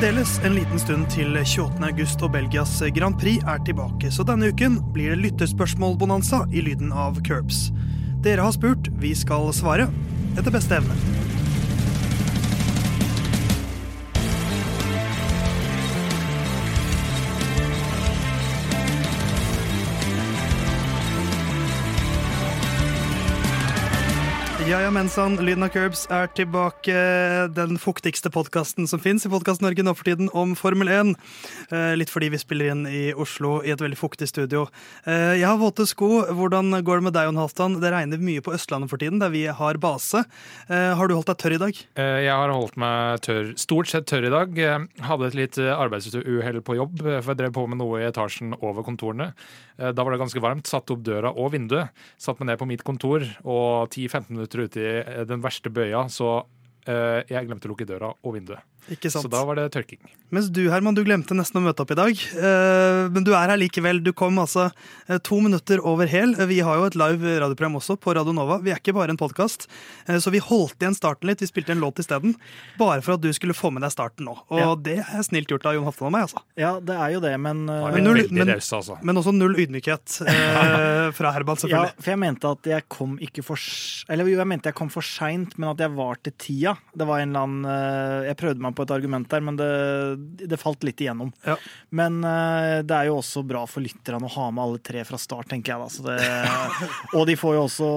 Fremdeles en liten stund til 28. august og Belgias Grand Prix er tilbake, så denne uken blir det lytterspørsmål-bonanza i lyden av Curbs. Dere har spurt, vi skal svare etter beste evne. Ja, ja, mensan. Lyden av Curbs er tilbake. Den fuktigste podkasten som fins i Podkast-Norge nå for tiden om Formel 1. Eh, litt fordi vi spiller inn i Oslo i et veldig fuktig studio. Eh, jeg har våte sko. Hvordan går det med deg, Jon Halvdan? Det regner mye på Østlandet for tiden, der vi har base. Eh, har du holdt deg tørr i dag? Jeg har holdt meg tørr, stort sett tørr i dag. Hadde et litt arbeidsuhell på jobb, for jeg drev på med noe i etasjen over kontorene. Da var det ganske varmt. Satte opp døra og vinduet. Satt meg ned på mitt kontor, og 10-15 minutter ute i eh, den verste bøya, så eh, jeg glemte å lukke døra og vinduet. Ikke sant? Så da var det tørking. Mens du, Herman, du glemte nesten å møte opp i dag. Eh, Men du er her likevel. Du kom altså eh, to minutter over hel. Vi har jo et live radioprogram også på Radio Nova. Vi er ikke bare en podkast. Så vi holdt igjen starten litt. Vi spilte en låt isteden. Bare for at du skulle få med deg starten nå. Og Ja. det er snilt gjort av Jon Halvdan og meg, altså. Ja, det er jo det, men Men det når- men- altså. Men også null ydmykhet eh, fra Herman, ja, selvfølgelig. for jeg mente at jeg kom ikke for Eller jo, jeg mente jeg kom for seint, men at jeg var til tida. Det var en eller annen Jeg prøvde meg på et argument der, men det, det falt litt igjennom. Ja. Men uh, det er jo også bra for lytterne å ha med alle tre fra start, tenker jeg da. Så det, og de får jo også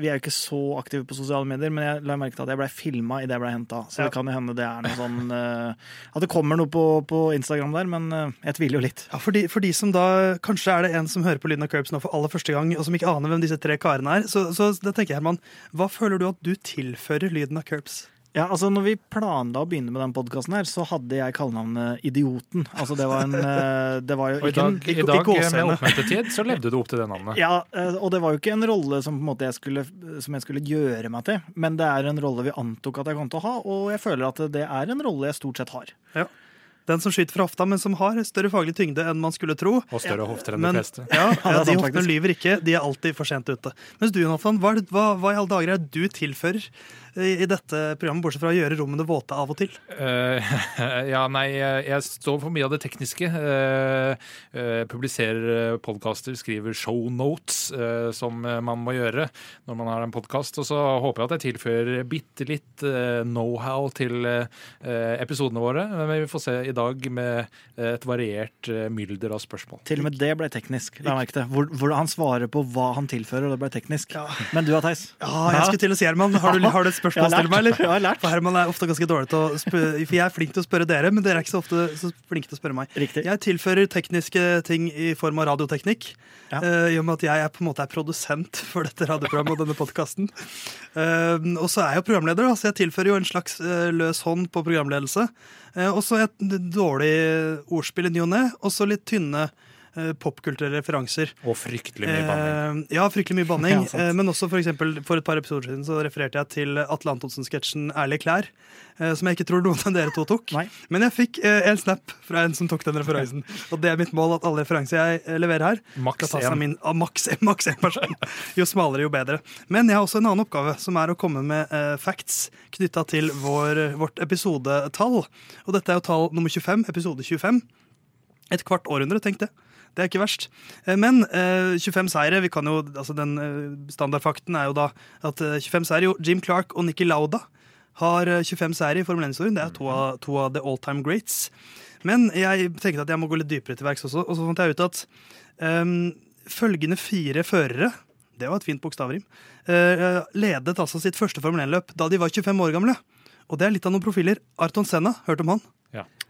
Vi er jo ikke så aktive på sosiale medier, men jeg la merke til at jeg blei filma idet jeg blei henta. Så Ja. det kan jo hende det er noe sånn uh, At det kommer noe på, på Instagram der, men uh, jeg tviler jo litt. Ja, for de, for de som da Kanskje er det en som hører på Lyden av Curbs nå for aller første gang, og som ikke aner hvem disse tre karene er. Så, så da tenker jeg, Herman, hva føler du at du tilfører Lyden av Curbs? Ja, altså når vi planla å begynne med den podkasten her, så hadde jeg kallenavnet Idioten. Altså det var en eh, Det var jo Og i ikke en dag, i i dag med oppmøtetid så levde du opp til det navnet. ja, eh, og det var jo ikke en rolle som, på en måte jeg skulle, som jeg skulle gjøre meg til, men det er en rolle vi antok at jeg kom til å ha, og jeg føler at det er en rolle jeg stort sett har. Ja. Den som skyter fra hofta, men som har større faglig tyngde enn man skulle tro. Og større hofter enn Men, de fleste. ja, ja, De hoftene lyver ikke, de er alltid for sent ute. Mens du, Jonathan, hva, hva, hva i alle dager er det du tilfører i, dette programmet, bortsett fra å gjøre rommene våte av og til? Uh, ja, nei, jeg står for mye av det tekniske. Uh, publiserer podkaster, skriver show notes, eh, som man må gjøre når man har en podkast. Og så håper jeg at jeg tilfører bitte litt uh, know-how til eh, episodene våre. Men vi får se i dag med et variert mylder av spørsmål. Til og med det ble teknisk. La merke til. Hvor, hvor han svarer på hva han tilfører, og det ble teknisk. Ja. Men du da, Theis? Ja, jeg skulle til å si, Herman, har du, har du et spørsmål Jeg har til meg, eller? lært. Jeg har lært. For Herman er ofte ganske dårlig til å spørre, for jeg er flink til å spørre dere, men dere er ikke så ofte så flinke til å spørre meg. Riktig. Jeg tilfører tekniske ting i form av radioteknikk. Ja. uh, I og med at jeg er på en måte er produsent for dette radioprogrammet og denne podkasten. og så er jeg jo programleder, da, så jeg tilfører jo en slags uh, løs hånd på programledelse. Uh, og så et dårlig ordspill i ny og ne, og så litt tynne uh, popkulturelle referanser. Og fryktelig mye banning. Eh, ja, fryktelig mye banning. Ja, eh, men også for, eksempel, for et par episoder siden så refererte jeg til Atle Antonsen-sketsjen 'Ærlige klær'. eh, som jeg ikke tror noen av dere to tok. Nei. Men jeg fikk eh, en snap fra en som tok den referansen. Og det er mitt mål at alle referanser jeg eh, leverer her, Maks skal tas av én. min av maks, en person. Jo smalere, jo bedre. Men jeg har også en annen oppgave, som er å komme med eh, facts knytta til vår, vårt episodetall. Og dette er jo tall nummer 25, episode 25. Et kvart århundre, tenk det. Det er ikke verst. Eh, Men eh, 25 seire vi kan jo, altså Den eh, standardfakten er jo da at eh, 25 seire jo Jim Clark og Nikki Lauda har eh, 25 seire i Formel 1-historien. Det er to av, to av the all time greats. Men jeg tenkte at jeg må gå litt dypere til verks også, og så fant jeg ut at um, følgende fire førere det var et fint bokstavrim. eh, ledet altså sitt første Formel 1-løp da de var 25 år gamle. Og det er litt av noen profiler. Arton Senna, hørt om han?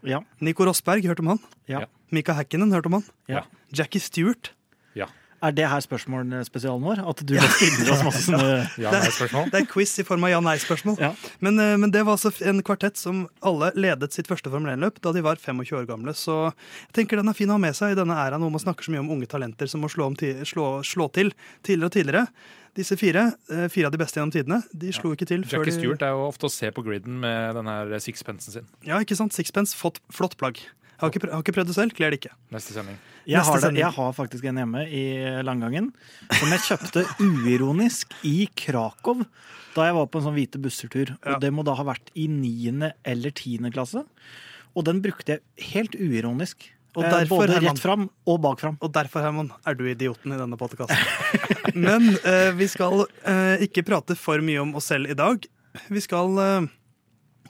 Ja. Nico Rosberg, hørt om han? Ja. Mika Häkkinen, hørte om han? Ja. Jackie Stewart. Ja. Er det her spørsmålspesialen vår? At du ja. stiller oss masse sånne Ja, nei, spørsmål? Det er quiz i form av ja-nei-spørsmål. Ja. Men, eh, men det var altså en kvartett som alle ledet sitt første Formel 1-løp da de var 25 år gamle. Så jeg tenker den er fin å ha med seg i denne æraen hvor man snakker så mye om unge talenter som må slå, om ti slå, slå til tidligere og tidligere. Disse fire, eh, fire av de beste gjennom tidene, de slo ikke til før Jackie Stewart er jo ofte å se på griden med den her sixpensen sin. Ja, ikke sant? Sixpence, flott, flott plagg. Har ikke, prø- har ikke prøvd det selv, kler det ikke. Neste sending. Jeg Neste har, det, jeg har faktisk en hjemme i langgangen som jeg kjøpte uironisk i Krakow da jeg var på en sånn hvite busser-tur. Ja. Og det må da ha vært i niende eller tiende klasse. Og den brukte jeg helt uironisk. Og Eh, derfor, Både rett fram og bak fram. Og derfor, Herman, er du idioten i denne podkasten. Men eh, vi skal eh, ikke prate for mye om oss selv i dag. Vi skal eh,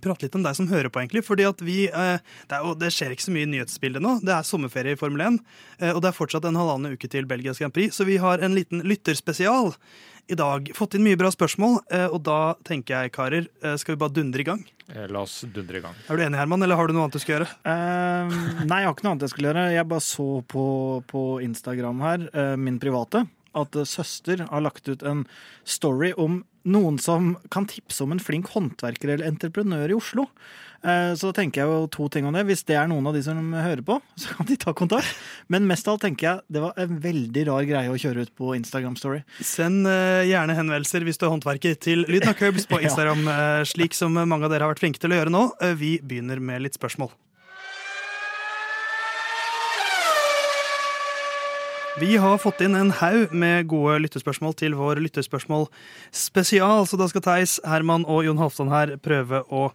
prate litt om deg som hører på, egentlig. fordi at vi, eh, det, er det skjer ikke så mye i nyhetsbildet nå. Det er sommerferie i Formel 1, eh, og det er fortsatt en halvannen uke til Belgias Grand Prix, så vi har en liten lytterspesial i dag. Fått inn mye bra spørsmål, eh, og da tenker jeg, karer, eh, skal vi bare dundre i gang? La oss dundre i gang. Er du enig, Herman, eller har du noe annet du skal gjøre? Uh, nei, jeg har ikke noe annet jeg skulle gjøre. Jeg bare så på, på Instagram her, min private, at søster har lagt ut en story om noen som kan tipse om en flink håndverker eller entreprenør i Oslo. Eh, Så da tenker jeg jo to ting om det. Hvis det er noen av de som hører på, så kan de ta kontakt. Men mest av alt tenker jeg det var en veldig rar greie å kjøre ut på Instagram Story. Send eh, gjerne henvendelser hvis du er håndverker til Lyden av Curbs på Instagram, eh, slik som mange av dere har vært flinke til å gjøre nå. Vi begynner med litt spørsmål. Vi har fått inn en haug med gode lyttespørsmål til vår lyttespørsmål spesial, så da skal Theis, Herman og Jon Halvdan her prøve å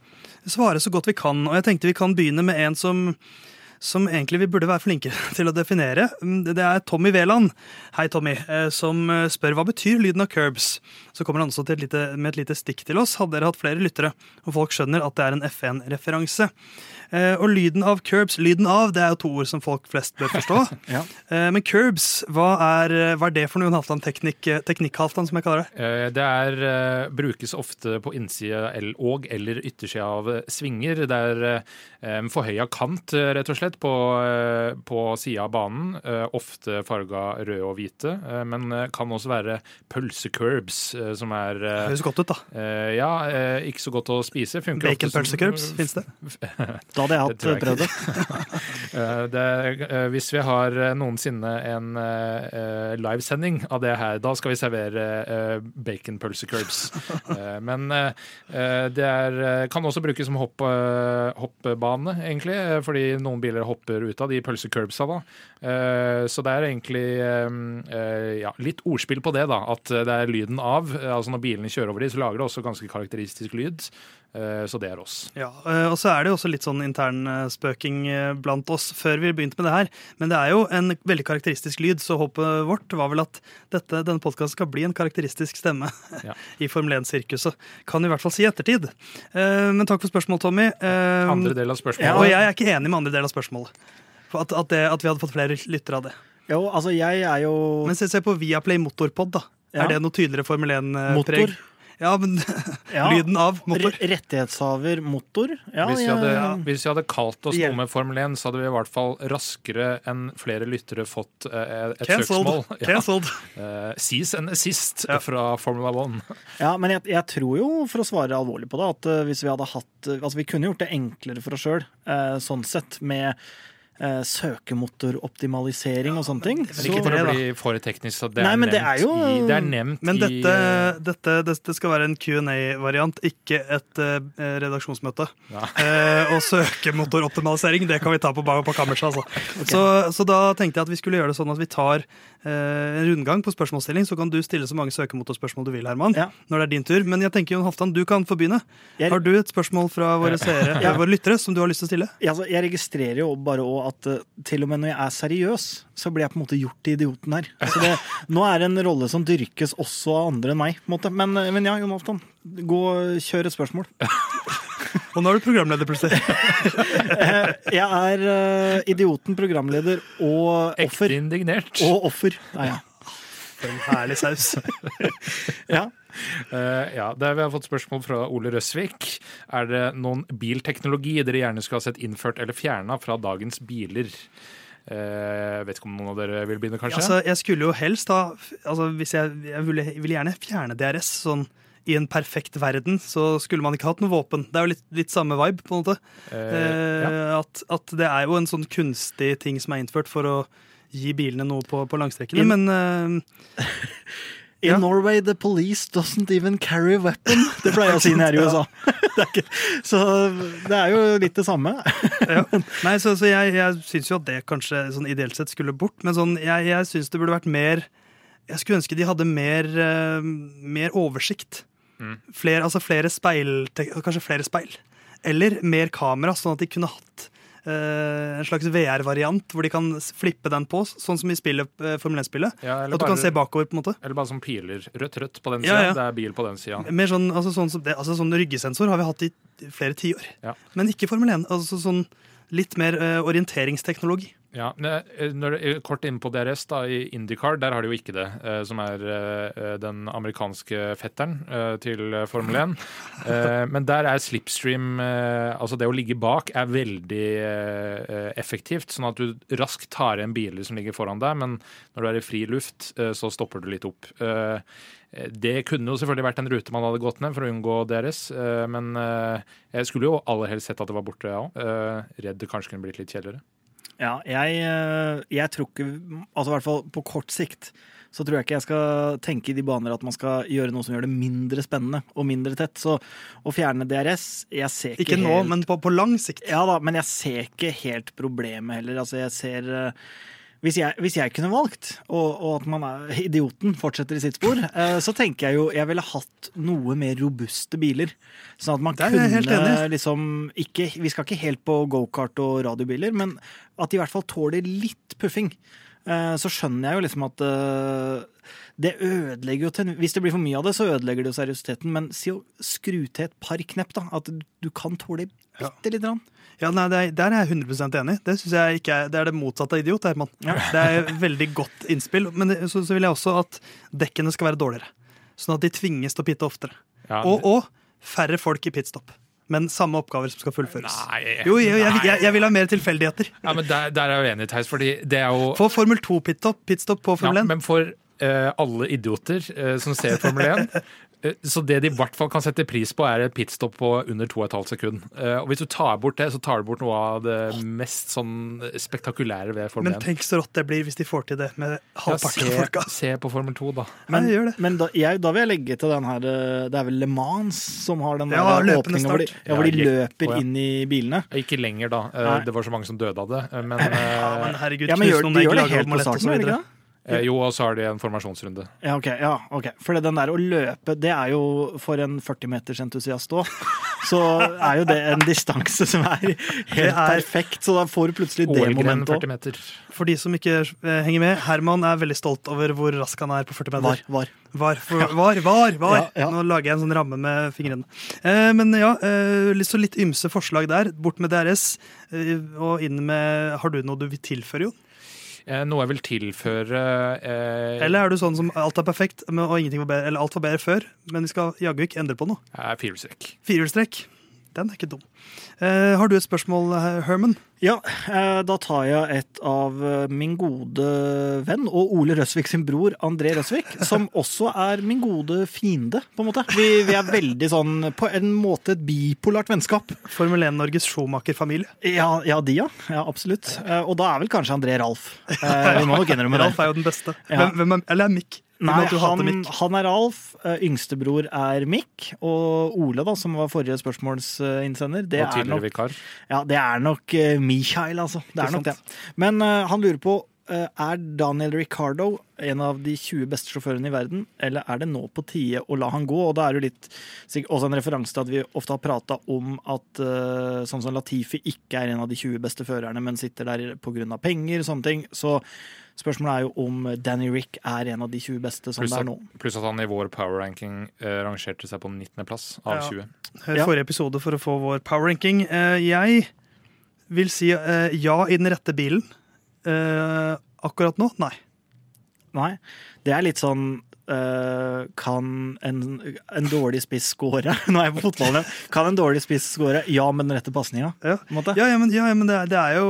svare så godt vi kan. Og jeg tenkte vi kan begynne med en som som egentlig vi burde være flinkere til å definere. Det er Tommy Veland. Hei, Tommy. eh, Som eh, spør hva betyr lyden av curbs. Så kommer han også et lite, med et lite stikk til oss. Hadde dere hatt flere lyttere, og folk skjønner at det er en F1-referanse. Eh, Og lyden av curbs, lyden av, det er jo to ord som folk flest bør forstå. Ja. Eh, Men curbs, hva er, eh, hva er det for noe, Halvdan? Teknikk, Teknikk-Halvdan, som jeg kaller det. Eh, Det er, eh, brukes ofte på innsida og eller yttersida av svinger. Det er eh, forhøya kant, rett og slett, på, eh, på sida av banen. eh, Ofte farga røde og hvite, eh, men eh, kan også være pølsecurbs, eh, som er eh, Høres godt ut, da. eh, Ja, eh, ikke så godt å spise. Funker ofte som- Baconpølsecurbs, fins det? Da hadde jeg hatt Det jeg prøvd det. Eh, det, eh, hvis vi har eh, noensinne en eh, eh, livesending av det her, da skal vi servere uh, baconpølsecurbs. uh, men eh, eh, det er, eh, kan også brukes som hopp, eh, hoppbane, egentlig, eh, fordi noen biler hopper ut av de pølsecurbsa. da. Eh, så det er egentlig eh, eh, ja, litt ordspill på det, da. At det er lyden av. Eh, altså Når bilene kjører over de, så lager det også ganske karakteristisk lyd. Eh, så det er oss. Ja, eh, og så er det jo også litt sånn intern eh, blant oss før vi begynte med det her. Men det er jo en veldig karakteristisk lyd, så håpet vårt var vel at dette, denne podkasten skal bli en karakteristisk stemme Ja. i Formel 1-sirkuset. Kan i hvert fall si i ettertid. Eh, Men takk for spørsmålet, Tommy. Eh, Andre del av spørsmålet. ja, og jeg er ikke enig med andre del av spørsmålet. At, at, det, at vi hadde fått flere lyttere av det. Jo, altså jeg er jo Men se, se på Viaplay Motorpod, da. Ja. Er det noe tydeligere Formel 1-preg? Motor. Ja, men Ja. lyden av motor. Rettighetshaver motor. Ja, hvis, vi hadde, hadde, hvis vi hadde kalt oss noe med Formel 1, så hadde vi i hvert fall raskere enn flere lyttere fått eh, et Canceled. søksmål. Ja. Cancelled. Eh, Cease and assist fra Formula 1. Ja, men jeg, jeg tror jo, for å svare alvorlig på det, at eh, hvis vi hadde hatt Altså, vi kunne gjort det enklere for oss sjøl, sånn sett, med eh, søkemotoroptimalisering og sånne ting. Men ikke for å bli for teknisk. så Det Nei, er nevnt, det er jo- i, det er nevnt Men dette, i dette, dette skal være en Q&A-variant, ikke et eh, redaksjonsmøte. Ja. Eh, og søkemotoroptimalisering, det kan vi ta på, på kammerset. Altså. Så, så da tenkte jeg at vi skulle gjøre det sånn at vi tar eh, en rundgang på spørsmålsstilling, så kan du stille så mange søkemotorspørsmål du vil, Herman, Ja. når det er din tur. Men jeg tenker, Jon Halvdan, du kan få begynne. Har du et spørsmål fra våre, seere, Ja. våre lyttere som du har lyst til å stille? Ja, altså, jeg registrerer jo bare også at eh, til og med når jeg er seriøs, så blir jeg på en måte gjort til idioten her. Så det, nå er det en rolle som dyrkes også av andre enn meg. på en måte. Men, eh, men ja, Jon Afton, gå kjør et spørsmål. Og nå er du programleder, plutselig. Jeg er eh, idioten, programleder og Ekte offer. indignert. Og offer. Nei, ja. For en herlig saus. ja. Eh, ja, der Vi har fått spørsmål fra Ole Røsvik. Er det noen bilteknologi dere gjerne skulle ha sett innført eller fjerna fra dagens biler? Uh, vet ikke om noen av dere vil begynne, kanskje? Altså, jeg skulle jo helst ha altså, hvis jeg, jeg ville, ville gjerne fjerne DRS. Sånn, I en perfekt verden så skulle man ikke hatt noe våpen. Det er jo litt, litt samme vibe. på en måte. Eh, ja. At, at det er jo en sånn kunstig ting som er innført for å gi bilene noe på, på langstrekkene. Men eh, In Ja. Norway, the police doesn't even carry a weapon. Det pleier jeg å si når jeg er i USA. Det er ikke, så det er jo litt det samme. ja. Nei, så, så jeg, jeg syns jo at det kanskje sånn ideelt sett skulle bort. Men sånn, jeg, jeg syns det burde vært mer Jeg skulle ønske de hadde mer, uh, mer oversikt. Flere, altså flere speil, kanskje flere speil. Eller mer kamera, sånn at de kunne hatt en slags VR-variant hvor de kan flippe den på, sånn som i spillet, eh, Formel 1-spillet. Ja, At du kan se bakover, på en måte. Eller bare som piler. Rødt, rødt på den Ja, sida. ja. Det er bil på den sida. Sånn, altså sånn, altså sånn ryggesensor har vi hatt i flere tiår. Ja. Men ikke Formel 1. Altså sånn litt mer uh, orienteringsteknologi. Ja, eh, når det, eh, Kort inn på DRS, da, i IndyCar, der har de jo ikke det. eh, Som er den amerikanske fetteren til Formel 1. Eh, Men der er slipstream, altså det å ligge bak, er veldig effektivt. Sånn at du raskt tar igjen biler som ligger foran deg, men når du er i fri luft, så stopper du litt opp. Eh, Det kunne jo selvfølgelig vært en rute man hadde gått ned for å unngå eh, men jeg skulle jo aller helst sett at det var borte, òg. Redd det kanskje kunne blitt litt kjedeligere. Ja, jeg, eh, jeg tror ikke Altså i hvert fall på kort sikt så tror jeg ikke jeg skal tenke i de baner at man skal gjøre noe som gjør det mindre spennende og mindre tett. Så å fjerne DRS Jeg ser ikke, Ikke nå, helt men på, på lang sikt. Ja da, men jeg ser ikke helt problemet heller. Altså, jeg ser eh, hvis jeg, hvis jeg kunne valgt, og, og at man er idioten fortsetter i sitt spor, eh, så tenker jeg jo jeg ville hatt noe mer robuste biler. Sånn at man kunne liksom ikke Vi skal ikke helt på gokart og radiobiler, men at de i hvert fall tåler litt puffing. Eh, Så skjønner jeg jo liksom at eh, det ødelegger jo til Hvis det blir for mye av det, så ødelegger det jo seriøsiteten. Men si å skru til et par knepp, da. At du kan tåle bitte lite grann. Ja, nei, det er, Der er jeg 100% enig. Det synes jeg ikke er, det er det motsatte av idiot. Herman. Ja. Det er veldig godt innspill. Men det- så, så vil jeg også at dekkene skal være dårligere. Sånn at de tvinges til å pitte oftere. Ja, Og, og færre folk i pitstop. Men samme oppgaver som skal fullføres. Nei, Jo, jeg, jeg, jeg, jeg vil ha mer tilfeldigheter. Ja, men der, der er jeg uenig, Theis, fordi det er jo Få Formel 2-pitstop pitstop på Formel 1. Ja, Men for uh, alle idioter uh, som ser Formel 1 eh, så det de i hvert fall kan sette pris på, er et pitstop på under 2,5 sekund. Eh, og hvis du tar bort det, så tar du bort noe av det mest sånn spektakulære ved Formel Men tenk så rått det blir hvis de får til det med halvparten av se, folka. se på Formel 2, da. Men, Ja, gjør det. men da, jeg, da vil jeg legge til den her eh, Det er vel Le Mans som har den Ja, der løpende åpningen hvor de, start. ja, hvor de løper å, ja. inn i bilene. Ikke lenger, da. Eh, Nei. det var så mange som døde av det. Eh, Men, eh, Ja, men herregud, Ja, men knus gjør, noen de egg, gjør det helt på omelett og så videre. Eh, jo, og så har de en formasjonsrunde. Ja, ok, ja, ok. For det- den der å løpe, det er jo for en 40-meters-entusiast òg. Så er jo det en distanse som er helt er- perfekt. Så da får du plutselig det momentet 40 òg. meter. For de som ikke eh, henger med, Herman er veldig stolt over hvor rask han er på 40 meter. var. Var, for, var, var, var. Ja, ja. Nå lager jeg en sånn ramme med fingrene. Eh, men ja, eh, så litt ymse forslag der. Bort med DRS, eh, og inn med Har du noe du vil tilføre, Jon? Eh, noe jeg vil tilføre eh, Eller er du sånn som alt er perfekt, men, og ingenting var bedre, eller alt var bedre før, men vi skal jaggu ikke endre på noe? er firehjulstrekk. Firehjulstrekk. Den er ikke dum. Eh, har du et spørsmål, eh, Herman? Ja, eh, da tar jeg et av eh, min gode venn og Ole Røsvik sin bror André Røsvik, som også er min gode fiende, på en måte. Vi, vi er veldig sånn på en måte et bipolart vennskap. Formel 1-Norges Schumacher-familie. Ja, ja, de, ja. ja absolutt. Eh, Og da er vel kanskje André Ralf. Eh, Vi må nok innrømme det. Ralf er jo den beste. Ja. Hvem, hvem er, eller er Mick? Nei, han, han er Ralf, eh, yngstebror er Mick, og Ole, da, som var forrige spørsmålsinnsender, det Og er nok vikar. Ja, det er nok uh, Michael, altså. Det er nok det. Men uh, han lurer på uh, er Daniel Ricardo en av de 20 beste sjåførene i verden, eller er det nå på tide å la han gå? Og da er det litt også en referanse til at vi ofte har prata om at uh, sånn som Latifi ikke er en av de 20 beste førerne, men sitter der pga. penger og sånne ting. Så spørsmålet er jo om Danny Rick er en av de 20 beste som Pluss det er nå. pluss at han i vår power ranking eh, rangerte seg på 19.-plass av Ja. 20. Hør Ja. forrige episode for å få vår power ranking. Eh, jeg vil si eh, ja i den rette bilen. Eh, akkurat nå, nei. Nei. Det er litt sånn Uh, kan en, en dårlig spiss score? Nå er jeg på fotballen. Kan en dårlig spiss score? Ja, med den rette pasninga. Ja. Ja, ja, men, ja, men det, det er jo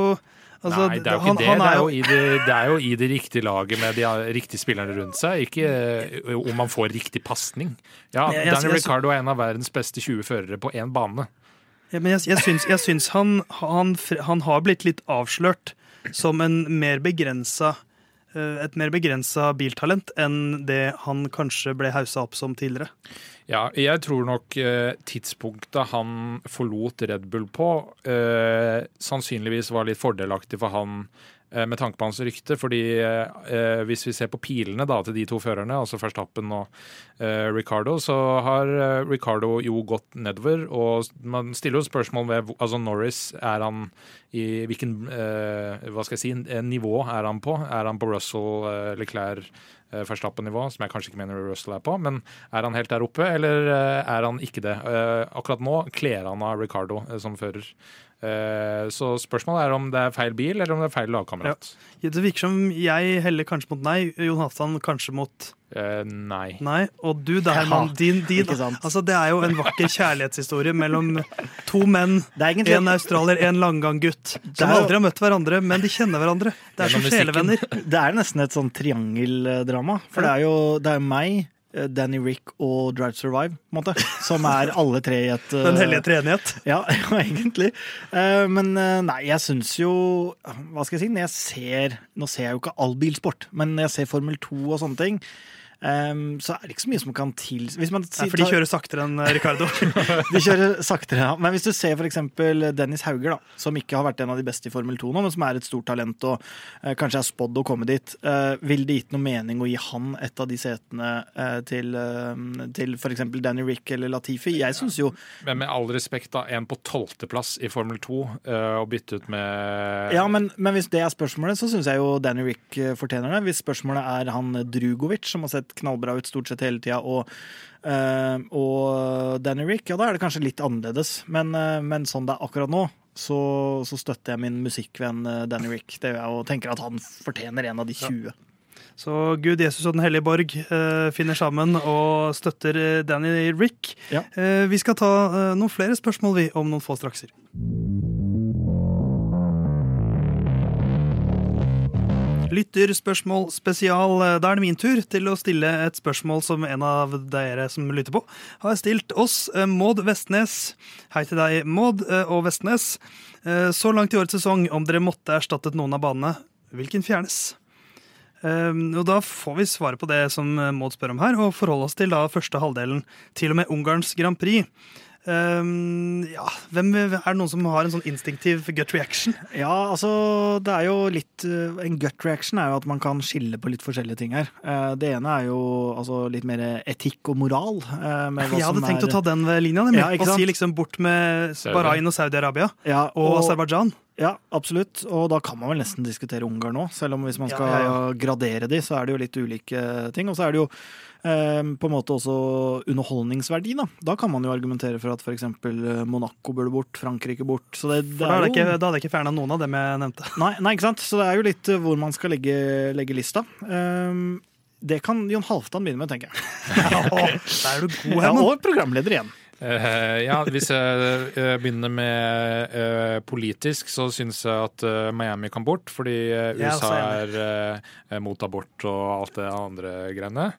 altså, Nei, det er jo han- ikke det. han det, er jo i det, det er jo i det riktige laget med de riktige spillerne rundt seg, ikke eh, om man får riktig pasning. Ja, Jeg- jeg- Daniel Ricardo er en av verdens beste 20 førere på én bane. Ja, men jeg, jeg syns, jeg syns han, han, han har blitt litt avslørt som en mer begrensa et mer begrensa biltalent enn det han kanskje ble haussa opp som tidligere. Ja, jeg tror nok eh, tidspunktet han forlot Red Bull på, eh, sannsynligvis var litt fordelaktig for han eh, med tanke på hans rykte. fordi eh, hvis vi ser på pilene da, til de to førerne, altså Verstappen og eh, Ricardo, så har eh, Ricardo jo gått nedover. Og man stiller jo spørsmål ved altså Norris, er han i hvilken eh, hva skal jeg si, eh, nivå er han på? Er han på Russell, eh, Leclerc, eh, Verstappen-nivå, som jeg kanskje ikke mener Russell er på, men er han helt der oppe, eller eh, er han ikke det? Eh, akkurat nå kler han av Ricardo eh, som fører. Eh, Så spørsmålet er om det er feil bil, eller om det er feil lagkamerat. Det virker som jeg heller kanskje mot nei, Jon Halvdan kanskje mot uh, nei. nei. Og du, det er Herman, din, din. Altså, Det er jo en vakker kjærlighetshistorie mellom to menn. Det egentlig En australier, en langgang-gutt. Som er jo- aldri har møtt hverandre, men de kjenner hverandre. Det er som sjelevenner. Det er nesten et sånn triangeldrama. For det er jo det er meg, Danny Rick og Drive to Survive, måte. Som er alle tre i et eh, Den hellige treenighet. Ja, ja, egentlig. Eh, Men eh, nei, jeg syns jo Hva skal jeg si? Når jeg ser Nå ser jeg jo ikke all bilsport, men når jeg ser Formel 2 og sånne ting, eh, så er det ikke så mye som kan til Hvis man Nei, for de kjører saktere enn eh, Ricardo. de kjører saktere, ja. Men hvis du ser f.eks. Dennis Hauger, da, som ikke har vært en av de beste i Formel 2 nå, men som er et stort talent og uh, kanskje er spådd å komme dit, uh, ville det gitt noe mening å gi han et av de setene uh, til, uh, til f.eks. Danny Rick eller Latifi? Jeg syns jo Men med all respekt, da, en på tolvteplass i Formel 2 uh, og bytte ut med Ja, men, men hvis det er spørsmålet, så syns jeg jo Danny Rick eh, fortjener det. Hvis spørsmålet er han Drugovic, som har sett knallbra ut stort sett hele tida, og, uh, og Danny Rick, ja da er det kanskje litt annerledes. Men, uh, men sånn det er akkurat nå, så, så støtter jeg min musikkvenn eh, Danny Rick. Det gjør jeg, og tenker at han fortjener en av de 20. Så Gud, Jesus og Den hellige borg eh, finner sammen og støtter Danny Rick. Ja. Eh, vi skal ta eh, noen flere spørsmål vi om noen få strakser. Lytterspørsmål spesial. Eh, Da er det min tur til å stille et spørsmål som en av dere som lytter på, har stilt oss. Eh, Maud Vestnes. Hei til deg, Maud eh, og Vestnes. Så langt i årets sesong, om dere måtte erstattet noen av banene, hvilken fjernes? Um, og Da får vi svare på det som Maud spør om her, og forholde oss til da første halvdelen, til og med Ungarns Grand Prix. Um, ja, hvem, Er det noen som har en sånn instinktiv gut reaction? Ja, altså det er jo litt eh, En gut reaction er jo at man kan skille på litt forskjellige ting her. Eh, Det ene er jo altså litt mer etikk og moral. eh, med hva Jeg hadde som tenkt er- å ta den ved linja, nemlig. Ja, og si liksom bort med Bahrain og Saudi-Arabia. ja, Og Aserbajdsjan. Ja, absolutt. Og da kan man vel nesten diskutere Ungarn nå. Selv om hvis man skal ja, ja. gradere de, så er det jo litt ulike ting. Og så er det jo eh, på en måte også underholdningsverdi, da. Da kan man jo argumentere for at f.eks. Monaco burde bort, Frankrike bort. Så det, det er da er jeg ikke, da hadde jeg ikke fjerna noen av dem jeg nevnte. Nei, nei, ikke sant? Så det er jo litt eh, hvor man skal legge, legge lista. Um, det kan Jon Halvdan begynne med, tenker jeg. Der er du god, Ja, og programleder igjen. Eh, ja, hvis jeg uh, begynner med uh, politisk, så syns jeg at Miami kan bort. Fordi USA er mot abort og alt det andre greiene.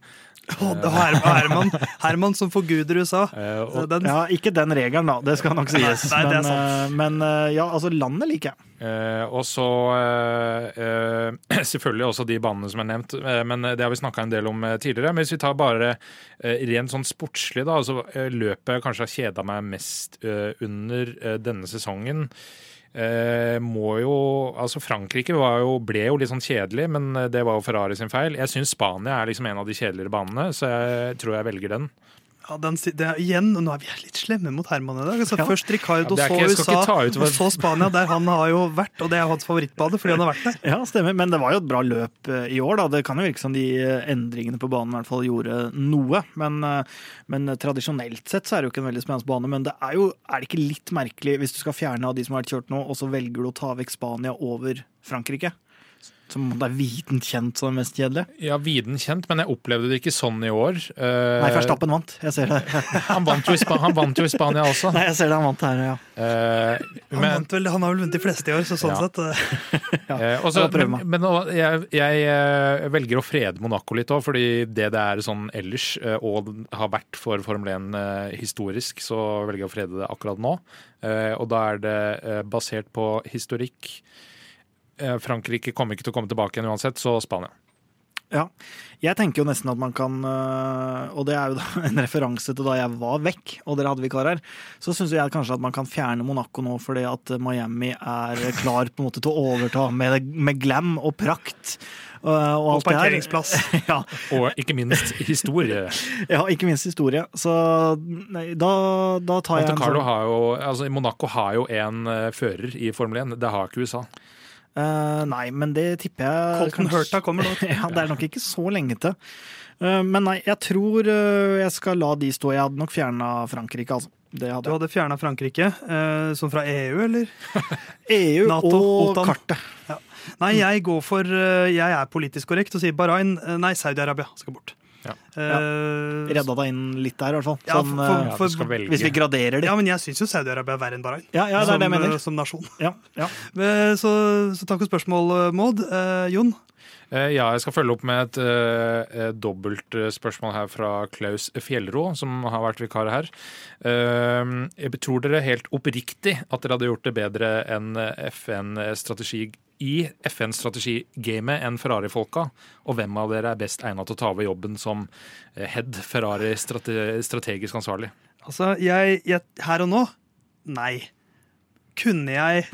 Her- Herman, Herman som forguder USA. Eh, Den, Ja, Ikke den regelen, da. Det skal nok sies. Nei, men, eh, men eh, ja, altså, landet liker jeg. eh, og så eh, selvfølgelig også de banene som er nevnt, men det har vi snakka en del om tidligere. Men hvis vi tar bare eh, rent sånn sportslig, da, altså løpet jeg kanskje har kjeda meg mest under denne sesongen. Eh, må jo Altså, Frankrike jo, ble jo litt sånn kjedelig, men eh, det var jo Ferrari sin feil. Jeg syns Spania er liksom en av de kjedeligere banene, så jeg tror jeg velger den. Ja, den, det igjen, nå er vi litt slemme mot Herman i dag. Altså, Ja. Først Ricardo, Ja, så ikke- skal USA, ut så Spania, der han har jo vært. Og det er hans favorittbane fordi han har vært der. Ja, stemmer. Men det var jo et bra løp eh, i år, da. Det kan jo virke som de eh, endringene på banen i hvert fall gjorde noe. Men, eh, men tradisjonelt sett så er det jo ikke en veldig spennende bane. Men det er jo er det ikke litt merkelig hvis du skal fjerne av de som har vært kjørt nå, og så velger du å ta vekk Spania over Frankrike? Som det er vitent kjent som det mest kjedelige. Ja, viden kjent, men jeg opplevde det ikke sånn i år. Uh, Nei, Verstappen vant. Jeg ser det. han, vant jo i Spa han vant jo i Spania også. Nei, jeg ser det han vant her, ja. Uh, Han, men, vant vel, han har vel vunnet de fleste i år, så sånn Ja. sett eh, eh, også, Jeg men, men jeg, jeg velger å frede Monaco litt òg, fordi det det er sånn ellers, og har vært for Formel 1 eh, historisk, så velger jeg å frede det akkurat nå. Eh, og da er det basert på historikk. Eh, Frankrike kommer ikke til å komme tilbake igjen uansett, så Spania. Ja. Jeg tenker jo nesten at man kan øh, Og det er jo en referanse til da jeg var vekk, og dere hadde vikar her. Så syns jeg kanskje at man kan fjerne Monaco nå fordi at Miami er klar på en måte til å overta med, med glam og prakt. Og, og, Og alt det her. parkeringsplass. ja, Og ikke minst historie. ja, ikke minst historie. Så nei, da, da tar jeg Monte en sånn har jo, altså Monaco har jo en eh, fører i Formel 1. Det har ikke USA. Eh, Nei, men det tipper jeg Colton Hurta kommer nå. ja, det er nok ikke så lenge til. Uh, Men nei, jeg tror uh, jeg skal la de stå. Jeg hadde nok fjerna Frankrike, altså. Det Du hadde hadde fjerna Frankrike, som fra EU, eller? EU NATO, og OTAN. kartet. Nei, jeg går for Jeg er politisk korrekt og sier Bahrain. Nei, Saudi-Arabia skal bort. Ja. Uh, Redda deg inn litt der, i hvert fall. Ja, Sånn, for- eh, Ja, for- skal hvis vi graderer det. Ja, men jeg syns jo Saudi-Arabia er verre enn Bahrain. Ja, ja, det er som, det jeg mener. eh, som nasjon. Ja, ja. Så, så takk for spørsmål, Maud. Uh, Jon? Eh, Ja, jeg skal følge opp med et uh, dobbelt eh, spørsmål her fra Klaus Fjellro, som har vært vikar her. Jeg tror dere helt oppriktig at dere hadde gjort det bedre enn FN-strategi i FN-strategigamet enn Ferrari-folka? Og hvem av dere er best egnet til å ta over jobben som eh, head Ferrari strate strategisk ansvarlig? Altså, jeg, jeg Her og nå? Nei. Kunne jeg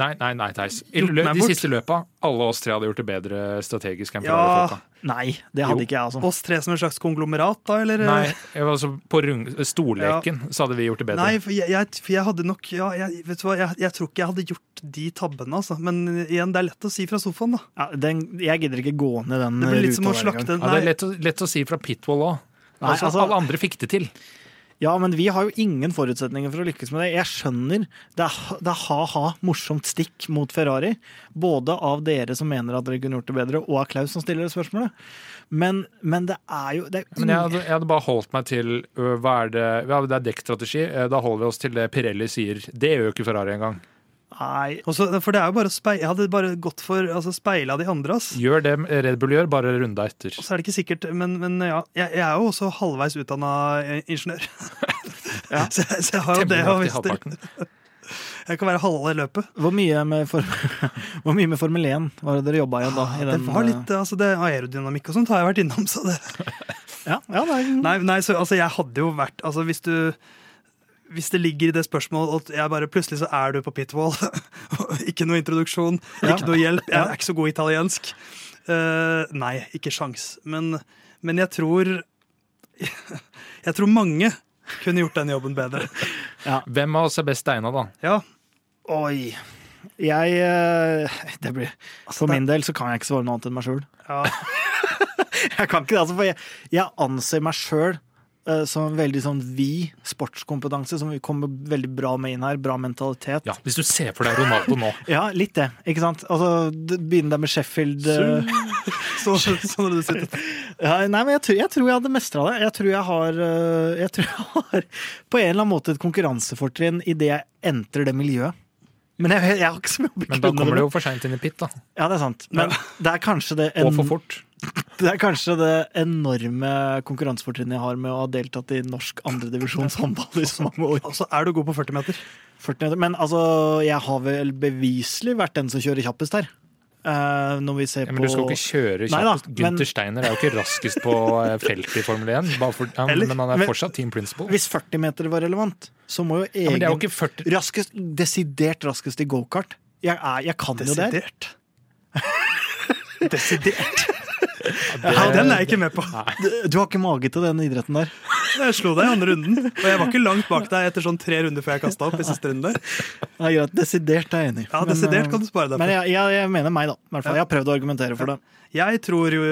Nei, nei, nei, Theis. I lø meg de bort. siste løpa, alle oss tre hadde gjort det bedre strategisk enn Ja. Ferrari-folka. Nei, det hadde Jo. ikke jeg, altså. Oss tre som en slags konglomerat, da, eller? Nei, jeg var altså på rung storleken så hadde vi gjort det bedre. Nei, for jeg, jeg, for jeg hadde nok ja, jeg, Vet du hva, jeg, jeg tror ikke jeg hadde gjort de tabbene, altså. Men igjen, det er lett å si fra sofaen, da. Ja, den, jeg gidder ikke gå ned den Det blir litt som å ruta hver gang. slakte Ja, det er Nei, lett å, lett å si fra pitwall òg. Nei, Altså, altså- alle andre fikk det til. Ja, men vi har jo ingen forutsetninger for å lykkes med det. Jeg skjønner. Det er, det er ha-ha, morsomt stikk mot Ferrari. Både av dere som mener at dere kunne gjort det bedre, og av Klaus som stiller det spørsmålet. Men, men det er jo det er Men jeg hadde, jeg hadde bare holdt meg til hva er det, ja, det er dekkstrategi. Eh, Da holder vi oss til det Pirelli sier. Det gjør jo ikke Ferrari engang. Nei, Også, for det er jo bare å speile Jeg hadde bare gått for altså, speila de andre, ass. Gjør det Red Bull gjør, bare runda etter. Og så er det ikke sikkert, men, men ja, jeg, jeg er jo også halvveis utdanna ingeniør. Ja. så, jeg, så jeg har jo det å halvparten. Jeg kan være halve løpet. hvor mye med, for, hvor mye med Formel 1 var det dere jobba igjen da? I det var litt, altså det Aerodynamikk og sånt har jeg vært innom. Så det, Ja, ja det er, nei, nei, så, altså jeg hadde jo vært altså Hvis du hvis det ligger i det spørsmålet at jeg bare plutselig så er du på pitwall, ikke noe introduksjon, Ja. ikke noe hjelp, jeg er ikke så god italiensk Uh, Nei, ikke sjans. Men, men jeg tror Jeg tror mange kunne gjort den jobben bedre. Hvem av oss er best egna, da? Ja, Oi. Jeg eh, det blir, Altså, For min del så kan jeg ikke svare noe annet enn meg sjøl. ja. Jeg kan ikke det, altså, for jeg, jeg anser meg sjøl som en veldig sånn vid sportskompetanse, som vi kommer veldig bra med inn her. Bra mentalitet. Ja, Hvis du ser for deg Ronaldo nå. Ja, litt det. Ikke sant? Altså, det- Begynne der med Sheffield eh, Så, sånn du sittet. ja, Nei, men jeg tror, jeg tror jeg hadde mestra det. Jeg tror jeg har eh, Jeg tror jeg har på en eller annen måte et konkurransefortrinn idet jeg entrer det miljøet. Men jeg, har ikke så mye å Men da kommer det du jo for seint inn i pit, da. Ja, det er sant. Men det er kanskje det Og for fort. Det er kanskje det enorme konkurransefortrinnet jeg har med å ha deltatt i norsk andredivisjons håndball i så mange år. Altså, er du god på 40 meter. 40 meter. Men altså, jeg har vel beviselig vært den som kjører kjappest her. Uh, når vi ser Ja, men på du skal ikke kjøre Nei da, kjappest. men- Steiner er jo ikke raskest på eh, feltet i Formel 1, bare for, ja, Eller- men han er men- fortsatt team principle. Hvis 40 meter var relevant, så må jo egen det er jo 40 raskest, Desidert raskest i gokart. Jeg, er- jeg kan jo det. Desidert. Desidert. Ja, den er jeg ikke med på. Du har ikke mage til den idretten der. Jeg slo deg i andre runden, og jeg var ikke langt bak deg etter sånn tre runder før jeg kasta opp. i siste runde. Det er greit, Desidert er jeg enig i. Ja, desidert eh, kan du spare deg Men for. jeg, jeg, jeg mener meg, da. I hvert fall. Jeg har prøvd å argumentere for det. Jeg tror jo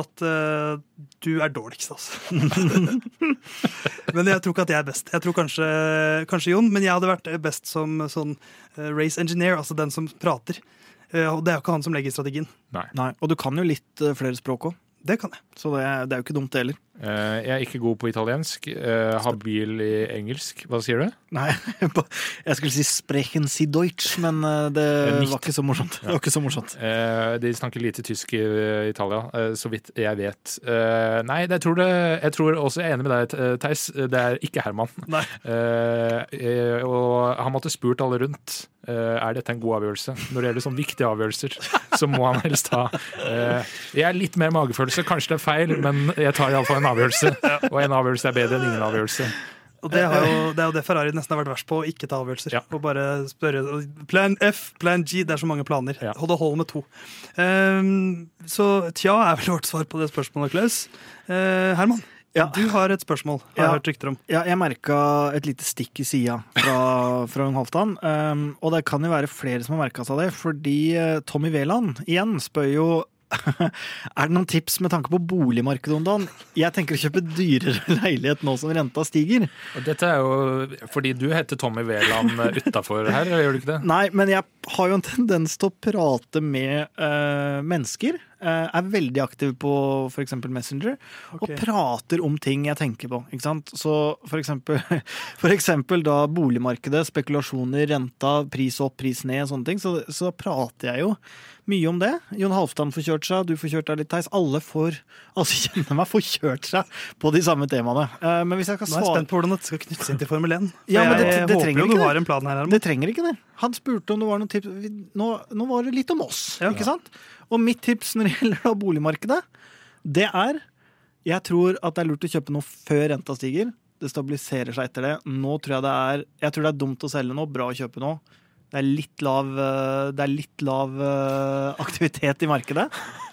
at uh, du er dårligst, altså. men jeg tror ikke at jeg er best. Jeg tror kanskje, kanskje Jon, men jeg hadde vært best som sånn eh, race engineer, altså den som prater. Eh, og det er jo ikke han som legger strategien. Nei. Nei, og du kan jo litt eh, flere språk òg, Det kan jeg. så det, det er jo ikke dumt, det heller. Eh, jeg er ikke god på italiensk. Eh, habil i engelsk. Hva sier du? Nei, jeg skulle si 'sprechen si Deutsch', men eh, det var ikke så morsomt. Det var ikke så morsomt. De snakker lite tysk i Italia, så vidt jeg vet. Nei, jeg tror, det, jeg tror også jeg er enig med deg, Theis. Det er ikke Herman. Nei. Og han måtte spurt alle rundt. Uh, er dette en god avgjørelse? Når det gjelder sånne viktige avgjørelser, så må han helst ha uh, Jeg er litt mer magefølelse, kanskje det er feil, men jeg tar iallfall en avgjørelse. Og en avgjørelse er bedre enn ingen avgjørelse. Og det, har jo, det er jo det Ferrari nesten har vært verst på, å ikke ta avgjørelser. Ja. Og bare spørre Plan F, plan G, det er så mange planer. Ja. Og det holder med to. Um, så tja er vel vårt svar på det spørsmålet, Klaus. Uh, Herman, Ja. du har et spørsmål. Har jeg Ja. hørt rykter om. Ja, jeg merka et lite stikk i sida fra, fra Halvdan. Um, og det kan jo være flere som har merka seg det, fordi eh, Tommy Veland igjen spør jo er det noen tips med tanke på boligmarkedet om dagen? Jeg tenker å kjøpe dyrere leilighet nå som renta stiger. Dette er jo fordi du heter Tommy Veland utafor her, gjør du ikke det? Nei, men jeg har jo en tendens til å prate med eh, mennesker. Eh, er veldig aktiv på f.eks. Messenger. Og prater om ting jeg tenker på. Ikke sant? Så eksempel, for eksempel da boligmarkedet, spekulasjoner, renta, pris opp, pris ned, sånne ting. Så, så prater jeg jo mye om det. Jon Halvdan får kjørt seg, du får kjørt deg litt, Theis. Alle får, altså kjenner meg, får kjørt seg på de samme temaene. Eh, men hvis jeg skal Nå er jeg spent på hvordan dette skal knyttes inn til Formel 1. For Ja, men det- det håper trenger ikke du det. har en plan her. Det trenger ikke det. Han spurte om det var noen tips. Nå, nå var det litt om oss, Ja. ikke sant? Og mitt tips når det gjelder da boligmarkedet, det er Jeg tror at det er lurt å kjøpe noe før renta stiger. Det stabiliserer seg etter det. Nå tror jeg det er Jeg tror det er dumt å selge nå, bra å kjøpe nå. Det er litt lav, eh, det er litt lav eh, aktivitet i markedet.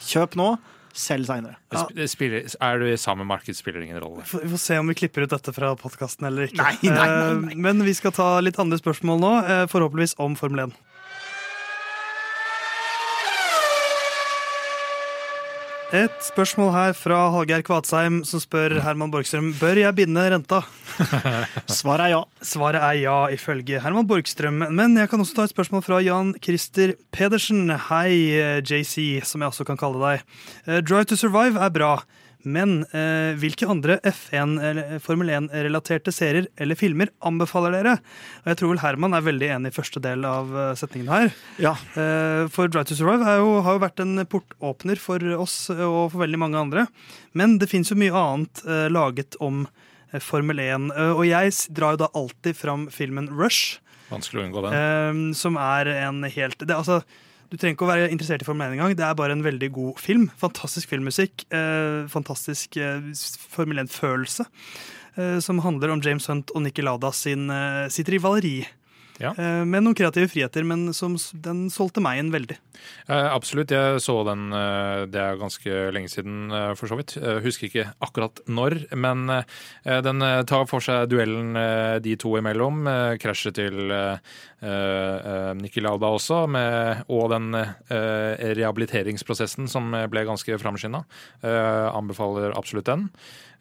Kjøp nå, selg seinere. Ja. Er du i samme marked, spiller ingen rolle. Vi får- se om vi klipper ut dette fra podkasten eller ikke. Nei, nei, nei, nei. Eh, Men vi skal ta litt andre spørsmål nå, forhåpentligvis om Formel 1. Et spørsmål her fra Hallgeir Kvatsheim som spør Herman Borgstrøm Bør jeg binde renta. Svaret er ja. Svaret er ja, ifølge Herman Borgstrøm. Men jeg kan også ta et spørsmål fra Jan Christer Pedersen. Hei, JC, som jeg også kan kalle deg. Eh, Drive to Survive er bra. Men eh, hvilke andre F1 eller Formel 1-relaterte serier eller filmer anbefaler dere? Og jeg tror vel Herman er veldig enig i første del av eh, setningen her. Ja. Eh, For Drive to Survive er jo, har jo vært en portåpner for oss eh, og for veldig mange andre. Men det fins jo mye annet eh, laget om eh, Formel 1. eh, Og jeg drar jo da alltid fram filmen Rush, Vanskelig å unngå den. eh, som er en helt det, altså, Du trenger ikke å være interessert i Formel 1 engang. Det er bare en veldig god film. Fantastisk filmmusikk. Eh, fantastisk eh, Formel 1-følelse. Eh, som handler om James Hunt og Niki Lada sin, eh, sitt rivaleri. Ja. Eh, med noen kreative friheter, men som, den solgte meg en veldig. Eh, absolutt. Jeg så den eh, Det er ganske lenge siden, for så vidt. Husker ikke akkurat når, men eh, den tar for seg duellen de to imellom. Krasjet til eh, eh, Lauda også, med, og den eh, rehabiliteringsprosessen som ble ganske framskynda. Anbefaler absolutt den.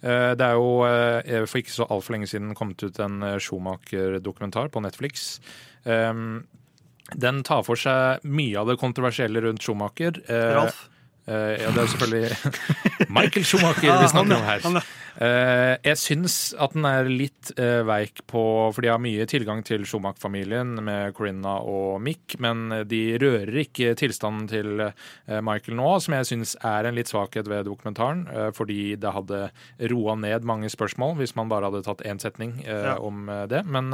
Det er jo for ikke så altfor lenge siden kommet ut en Schumacher-dokumentar på Netflix. Den tar for seg mye av det kontroversielle rundt Schumacher. Ralf? Eh, ja, det er selvfølgelig Michael Schumacher vi snakker om her. Eh, jeg syns at den er litt eh, veik på For de har mye tilgang til Schumacher-familien med Corinna og Mick, men de rører ikke tilstanden til Michael nå, som jeg syns er en litt svakhet ved dokumentaren. fordi det hadde roa ned mange spørsmål hvis man bare hadde tatt én setning om det. Men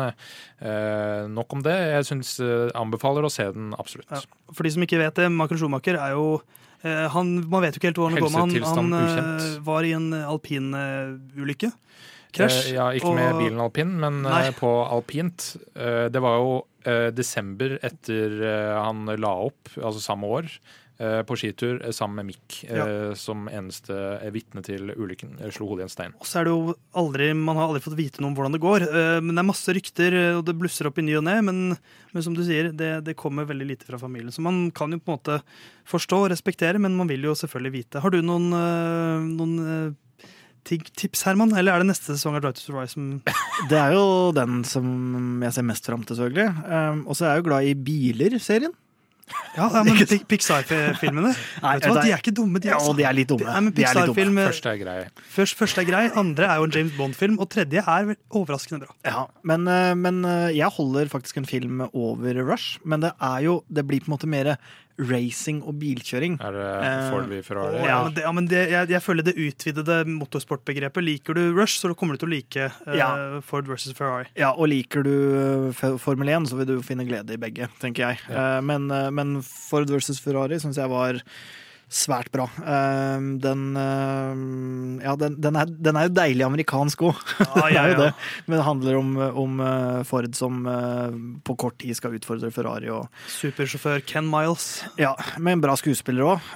nok om det. Jeg syns anbefaler å se den absolutt. Ja. For de som ikke vet det, Michael Schumacher er jo han, Man vet jo ikke helt hvor han går med. Han, han eh, var i en alpinulykke. Krasj. Eh, ja, ikke med bilen alpin, men Nei. eh, på alpint. Eh, det var jo eh, desember etter eh, han la opp, altså samme år, eh, på skitur eh, sammen med Mick, ja. som eneste eh, vitne til ulykken. eh, Slo hodet i en stein. Og så er det jo aldri, Man har aldri fått vite noe om hvordan det går. eh, Men det er masse rykter, eh, og det blusser opp i ny og ne. Men, men som du sier, det, det kommer veldig lite fra familien. Så man kan jo på en måte forstå og respektere, men man vil jo selvfølgelig vite. Har du noen, eh, noen eh, tips, Herman? Eller er det neste sesong av Drive to Survive som Det er jo den som jeg ser mest fram til, selvfølgelig. Um, og så er jeg jo glad i biler-serien. Ja, ja men Pixar-filmene Vet du hva, De er ikke dumme, de. Ja, altså. de er litt dumme. Nei, men De er litt dumme. Pixar-film eh, Første er grei. først, Første er grei, andre er jo en James Bond-film, og tredje er overraskende bra. Ja, men, eh, men eh, jeg holder faktisk en film over Rush. Men det er jo Det blir på en måte mer racing og bilkjøring. Er det Eh, Ford v Ferrari? Å, ja, men det, ja, men det, jeg, jeg føler det utvidede motorsportbegrepet. Liker du Rush, så kommer du til å like eh, Ja. Ford versus Ferrari. Ja, og liker du eh, Formel 1, så vil du finne glede i begge, tenker jeg. Eh, Men, eh, men Ford versus Ferrari syns jeg var svært bra. Eh, Den eh, Ja, den, den, er, den er jo deilig amerikansk òg. ah, ja, ja. det. Men det handler om, om eh, Ford som eh, på kort tid skal utfordre Ferrari. Og, Supersjåfør Ken Miles. ja, med en bra skuespiller òg.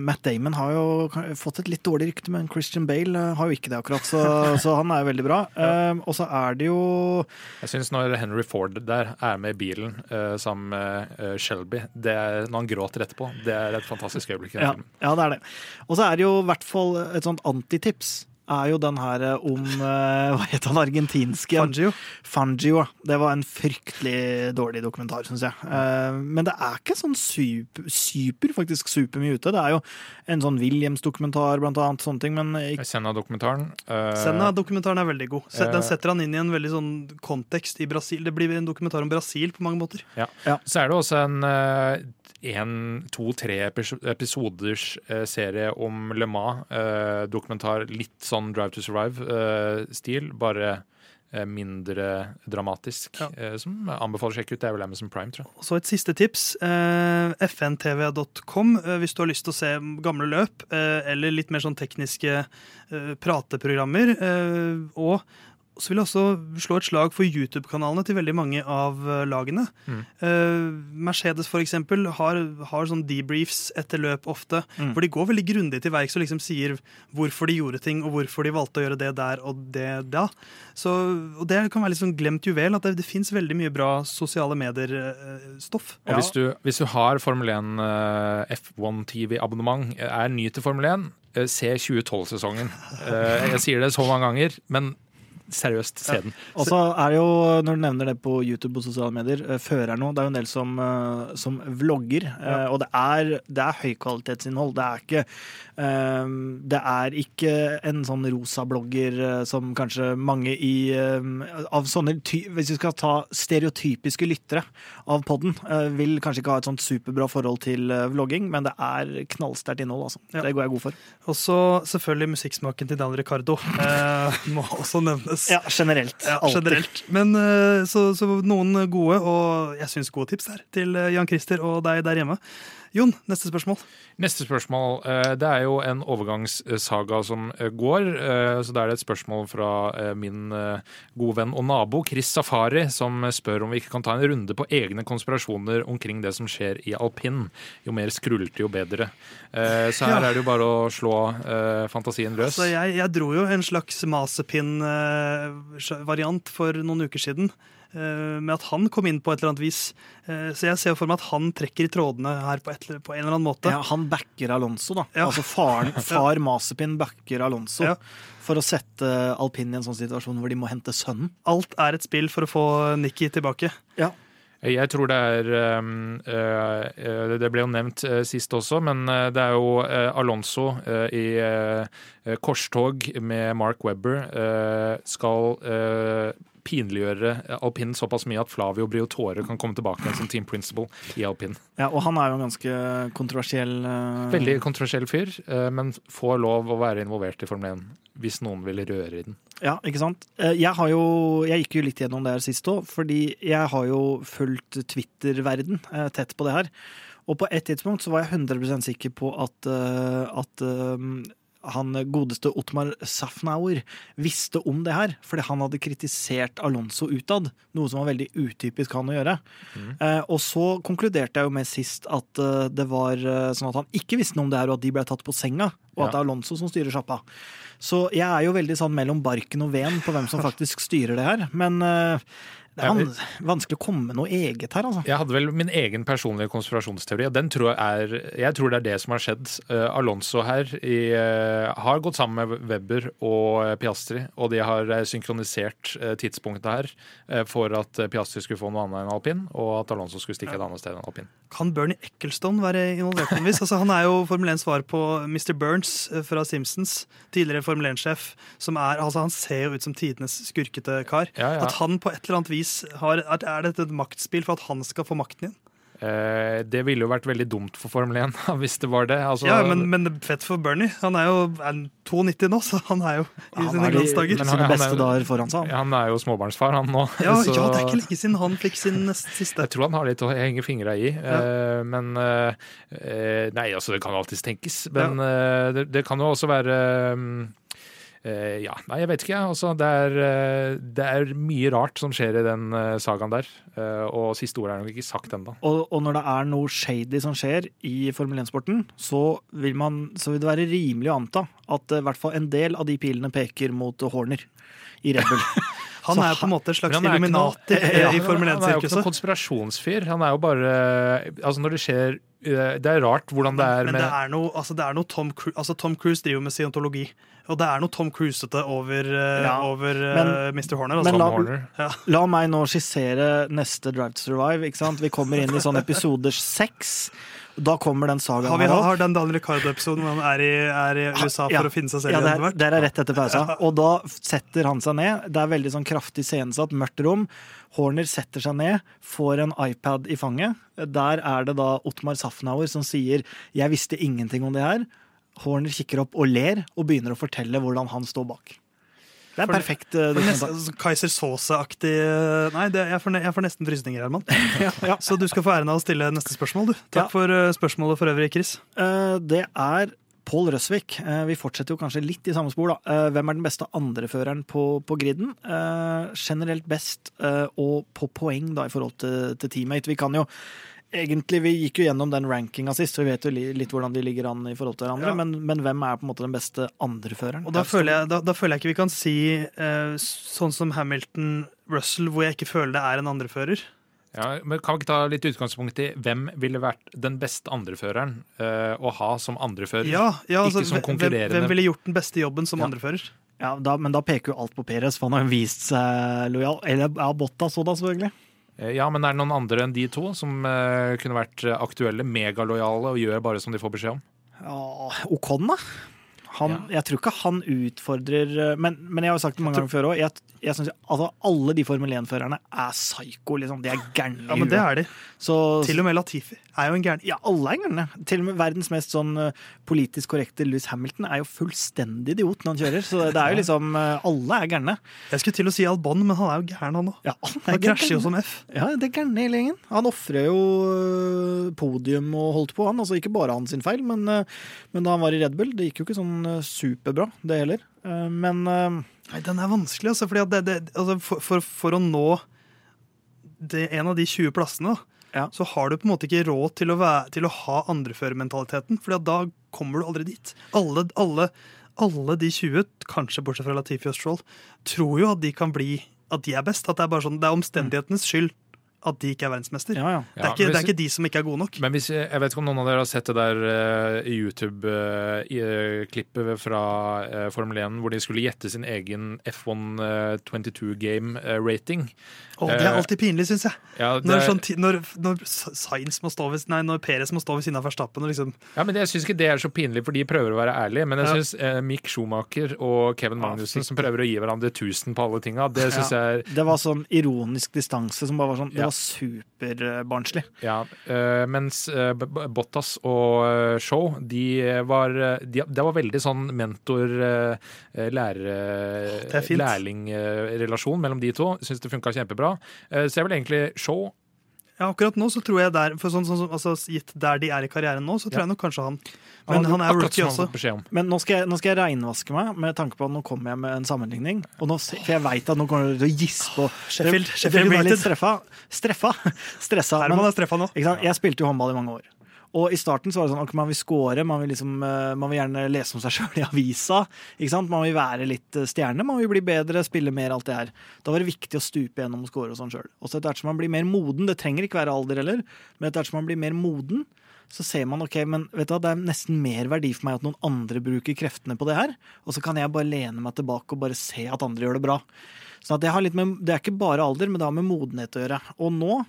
Matt Damon har jo fått et litt dårlig rykte, men Christian Bale eh, har jo ikke det, akkurat. Så, så han er jo veldig bra. Eh, og så er det jo Jeg syns når Henry Ford der er med i bilen eh, sammen med eh, Shelby, det er, når han gråter etterpå, det er et fantastisk øyeblikk. i den Ja, ja, det er det. Og så er det jo i hvert fall et sånt antitips. Er jo den her om eh, Hva het han argentinske? Fangio. Fangio. ja. Det var en fryktelig dårlig dokumentar, syns jeg. Eh, men det er ikke sånn super, super faktisk supermye ute. Det er jo en sånn Williams-dokumentar, blant annet. Sånne ting, men ikke Senna-dokumentaren. eh, Senna-dokumentaren er veldig god. Eh, Den setter han inn i en veldig sånn kontekst i Brasil. Det blir en dokumentar om Brasil på mange måter. Ja, Så er det også en eh, en, to, tre episoders eh, serie om Le Mans. eh, dokumentar litt sånn Drive to Survive-stil, bare eh, mindre dramatisk. Ja. som anbefaler å sjekke ut. Det er vel Amazon Prime, tror jeg. Så et siste tips. Eh, fntv.com hvis du har lyst til å se gamle løp, eller litt mer sånn tekniske prateprogrammer. Eh, og så vil jeg også slå et slag for YouTube-kanalene til veldig mange av eh, lagene. Mm. Eh, Mercedes for eksempel har, har sånn debriefs etter løp ofte, Mm. hvor de går veldig grundig til verks og liksom sier hvorfor de gjorde ting, og hvorfor de valgte å gjøre det der og det da. Så, og det kan være litt sånn glemt juvel, at det, det fins veldig mye bra sosiale medier-stoff. Og hvis, du, hvis du har Formel 1 eh, F1 TV-abonnement, er ny til Formel 1, eh, se 2012-sesongen. Eh, jeg sier det så mange ganger, men seriøst, se den. Og så er det jo, når du nevner det på YouTube og sosiale medier, uh, fører noe. Det er jo en del som, eh, som vlogger, Ja. og det er, det er høykvalitetsinnhold. Det er ikke eh, Det er ikke en sånn rosa blogger eh, som kanskje mange i eh, Av sånne ty Hvis vi skal ta stereotypiske lyttere av podden, eh, vil kanskje ikke ha et sånt superbra forhold til eh, vlogging, men det er knallsterkt innhold, altså. Ja. Det går jeg god for. Og så selvfølgelig musikksmaken til Dan Ricardo. Eh, må også nevnes. Ja, generelt. Ja, generelt. Men eh, så, så noen gode, og jeg syns gode tips der, til eh, Jan Christer og deg der hjemme. Jon, neste spørsmål. Neste spørsmål. eh, Det er jo en overgangssaga som eh, går. eh, Så da er det et spørsmål fra min gode venn og nabo Chris Safari, som spør om vi ikke kan ta en runde på egne konspirasjoner omkring det som skjer i alpin. Jo mer skrullete, jo bedre. Så her er det jo bare å slå fantasien løs. Altså, jeg, jeg dro jo en slags masepinn-variant for noen uker siden. Eh, Med at han kom inn på et eller annet vis. Eh, Så jeg ser for meg at han trekker i trådene her på, et, på en eller annen måte. Ja, han backer Alonso, da. Ja. Altså faren, far Masepin backer Alonso Ja. for å sette alpin i en sånn situasjon hvor de må hente sønnen. Alt er et spill for å få Nikki tilbake. Ja. Jeg tror det er eh, Det ble jo nevnt sist også, men det er jo Alonso i korstog med Mark Webber eh, skal eh, pinliggjøre alpin såpass mye at Flavio Briotore kan komme tilbake igjen som team principal i alpin. ja, Og han er jo en ganske kontroversiell uh... Veldig kontroversiell fyr, eh, men får lov å være involvert i Formel 1 hvis noen vil røre i den. Ja, ikke sant? Eh, Jeg har jo Jeg gikk jo litt gjennom det her sist òg, fordi jeg har jo fulgt Twitter-verden eh, tett på det her. Og på et tidspunkt så var jeg 100% sikker på at, eh, at eh, han godeste Ottmar Safnauer visste om det her, fordi han hadde kritisert Alonso utad, noe som var veldig utypisk han å gjøre. Eh, og så konkluderte jeg jo med sist at eh, det var eh, sånn at han ikke visste noe om det her, og at de ble tatt på senga og at det er Alonso som styrer sjappa. Så jeg er jo veldig sånn mellom barken og veden på hvem som faktisk styrer det her. Men eh, det er vanskelig å komme med noe eget her, altså. Jeg hadde vel min egen personlige konspirasjonsteori, og den tror jeg er Jeg tror det er det som har skjedd. Eh, Alonso her i, eh, har gått sammen med Webber og Piastri, og de har synkronisert tidspunktet her for at Piastri skulle få noe annet enn alpin, og at Alonso skulle stikke et annet sted enn alpin. Kan Bernie Eccleston være involvert på en vis? Altså, han er jo Formel 1-svar på Mr. Burns eh, fra Simpsons, tidligere Formel 1-sjef. som er, altså Han ser jo ut som tidenes skurkete kar. Ja, ja. At han på et eller annet vis har at er dette et maktspill for at han skal få makten igjen? Eh, det ville jo vært veldig dumt for Formel 1 hvis det var det. Altså, Ja, men, men det er fett for Bernie. Han er jo er 92 nå, så han er jo i sine glansdager. Sine han beste dager foran seg. han. han er jo småbarnsfar, han nå. Ja, så- ja, det er ikke lenge siden han fikk sin nest siste. Jeg tror han har litt å henge fingra i. eh, Men eh, Nei, altså, det kan alltids tenkes. Men eh, det, det kan jo også være mm, eh, Ja, nei, jeg vet ikke. Altså, det, er, eh, det er mye rart som skjer i den eh, sagaen der. eh, Og siste ordet er nok ikke sagt ennå. Og, og når det er noe shady som skjer i Formel 1-sporten, så, vil man- så vil det være rimelig å anta at eh, i hvert fall en del av de pilene peker mot Horner i Red Bull. Han er på en måte et slags Illuminati eh, Ja, i Formel Han er jo ikke noen konspirasjonsfyr. Han er jo bare Altså, når det skjer eh, Det er rart hvordan det er Men med det er noe, altså det er noe Tom, Cruise, altså Tom Cruise driver med scientologi. Og det er noe Tom Cruisete over, eh, Ja, over eh, men- Mr. Horner. Altså. Men la- Horner. La meg nå skissere neste Drive to Survive. ikke sant? Vi kommer inn i sånn episode seks. Da kommer den sagaen Har vi har den Daniel Ricardo-episoden hvor han er i, er i USA for Ja. å finne seg selv Ja, det igjen? er, der, er rett etter pausa. Og da setter han seg ned. Det er veldig sånn kraftig scenesatt, mørkt rom. Horner setter seg ned, får en iPad i fanget. Der er det da Ottmar Safnauer som sier 'jeg visste ingenting om det her'. Horner kikker opp og ler, og begynner å fortelle hvordan han står bak. Det er For- perfekt. Uh, altså, Kaiser Sosa-aktig eh, Nei, det, jeg, får, jeg får nesten frysninger, Herman. Ja, ja. Så du skal få æren av å stille neste spørsmål, du. Takk Ja. for eh, spørsmålet for øvrig, Chris. Uh, Det er Pål Røsvik. Vi fortsetter jo kanskje litt i samme spor. da. Hvem er den beste andreføreren på, på griden? Generelt best og på poeng da i forhold til, til teammate. Vi kan jo Egentlig, Vi gikk jo gjennom den rankinga sist, så vi vet jo litt hvordan de ligger an i forhold til hverandre. Ja. Men, men hvem er på en måte den beste andreføreren? Og da føler, jeg, da, da føler jeg ikke vi kan si eh, sånn som Hamilton Russell, hvor jeg ikke føler det er en andrefører. Ja, men Kan vi ikke ta litt utgangspunkt i hvem ville vært den beste andreføreren eh, å ha som andrefører? Ja, ja altså, Ikke som hvem, konkurrerende. hvem ville gjort den beste jobben som Ja. andrefører? Ja, da, Men da peker jo alt på Perez, for han har jo vist seg lojal. Eller ja, Bottas òg, da, selvfølgelig. Eh, Ja, men er det noen andre enn de to som eh, kunne vært eh, aktuelle, megalojale og gjør bare som de får beskjed om? Ja, Ocon, da? Han, Jeg tror ikke han utfordrer eh, Men, men jeg har jo sagt det mange ganger før òg. Jeg, jeg synes, altså, alle de Formel 1-førerne er psyko. Liksom. De er gærne Ja, men det er de. Så, Til og med Latifi er jo en gæren. ja, alle er gærne. Til og med verdens mest sånn eh, politisk korrekte Louis Hamilton er jo fullstendig idiot når han kjører. Så det er jo liksom eh, Alle er gærne. Jeg skulle til å si Albon, men han er jo gæren, han òg. Ja, han, Han krasjer jo som F. Ja, det er gærne hele gjengen. Han ofrer jo podium og holdt på, han. Altså ikke bare hans feil, men, men da han var i Red Bull, det gikk jo ikke sånn øh, superbra, det heller. Eh, Men øh, Nei, den er vanskelig, altså. Fordi at det, det, altså for, for, for å nå det, en av de 20 plassene, Ja. så har du på en måte ikke råd til å, være, til å ha andreførermentaliteten. For da kommer du aldri dit. Alle, alle, alle de 20, kanskje bortsett fra Latifi og Stroll, tror jo at de kan bli at de er best. At det er bare sånn, det er omstendighetenes skyld at de ikke er verdensmester. ja, ja. Det, er Ja, ikke, men det er ikke de som ikke er gode nok. Men hvis, jeg vet ikke om noen av dere har sett det der uh, YouTube-klippet fra uh, Formel 1 hvor de skulle gjette sin egen F1 eh, 22 game-rating. Å, det er alltid pinlig, syns jeg. Ja, det Når, sånn, når, når Sainz må stå ved, nei, når Perez må stå ved siden av Verstappen og liksom Ja, men Jeg syns ikke det er så pinlig, for de prøver å være ærlige. Men jeg Ja. syns eh, Mick Schumacher og Kevin Magnussen, som prøver å gi hverandre 1000 på alle tinga, det syns Ja. jeg er Det var sånn ironisk distanse som bare var sånn Det Superbarnslig. Ja, øh, mens B- Bottas og Show, Shaw, de var, de, det var veldig sånn mentor-lærling-relasjon mellom de to. Syns det funka kjempebra. Eh, Så jeg vil egentlig Shaw Ja, akkurat nå så tror jeg der, for sånn, sånn, altså, Gitt der de er i karrieren nå, så tror Ja. jeg nok kanskje han Men han, han er rookie også. Men nå skal, jeg, nå skal jeg regnvaske meg med tanke på at nå kommer jeg med en sammenligning. Og nå, for jeg veit at nå kommer du til å gispe. og- Sheffield- Sheffield litt streffa. Streffa. Stressa. Men- er streffa nå. Ikke sant? Jeg spilte jo håndball i mange år. Og i starten så var det sånn ok, man vil score, man vil, liksom, eh, man vil gjerne lese om seg sjøl i avisa. ikke sant? Man vil være litt eh, stjerne, man vil bli bedre, spille mer, alt det her. Da var det viktig å stupe gjennom og score og sånn sjøl. Og så etter hvert som man blir mer moden, det trenger ikke være alder heller, men etter hvert som man blir mer moden, så ser man ok, men vet du hva, det er nesten mer verdi for meg at noen andre bruker kreftene på det her, og så kan jeg bare lene meg tilbake og bare se at andre gjør det bra. Så det, med, det er ikke bare alder, men det har med modenhet å gjøre. Og nå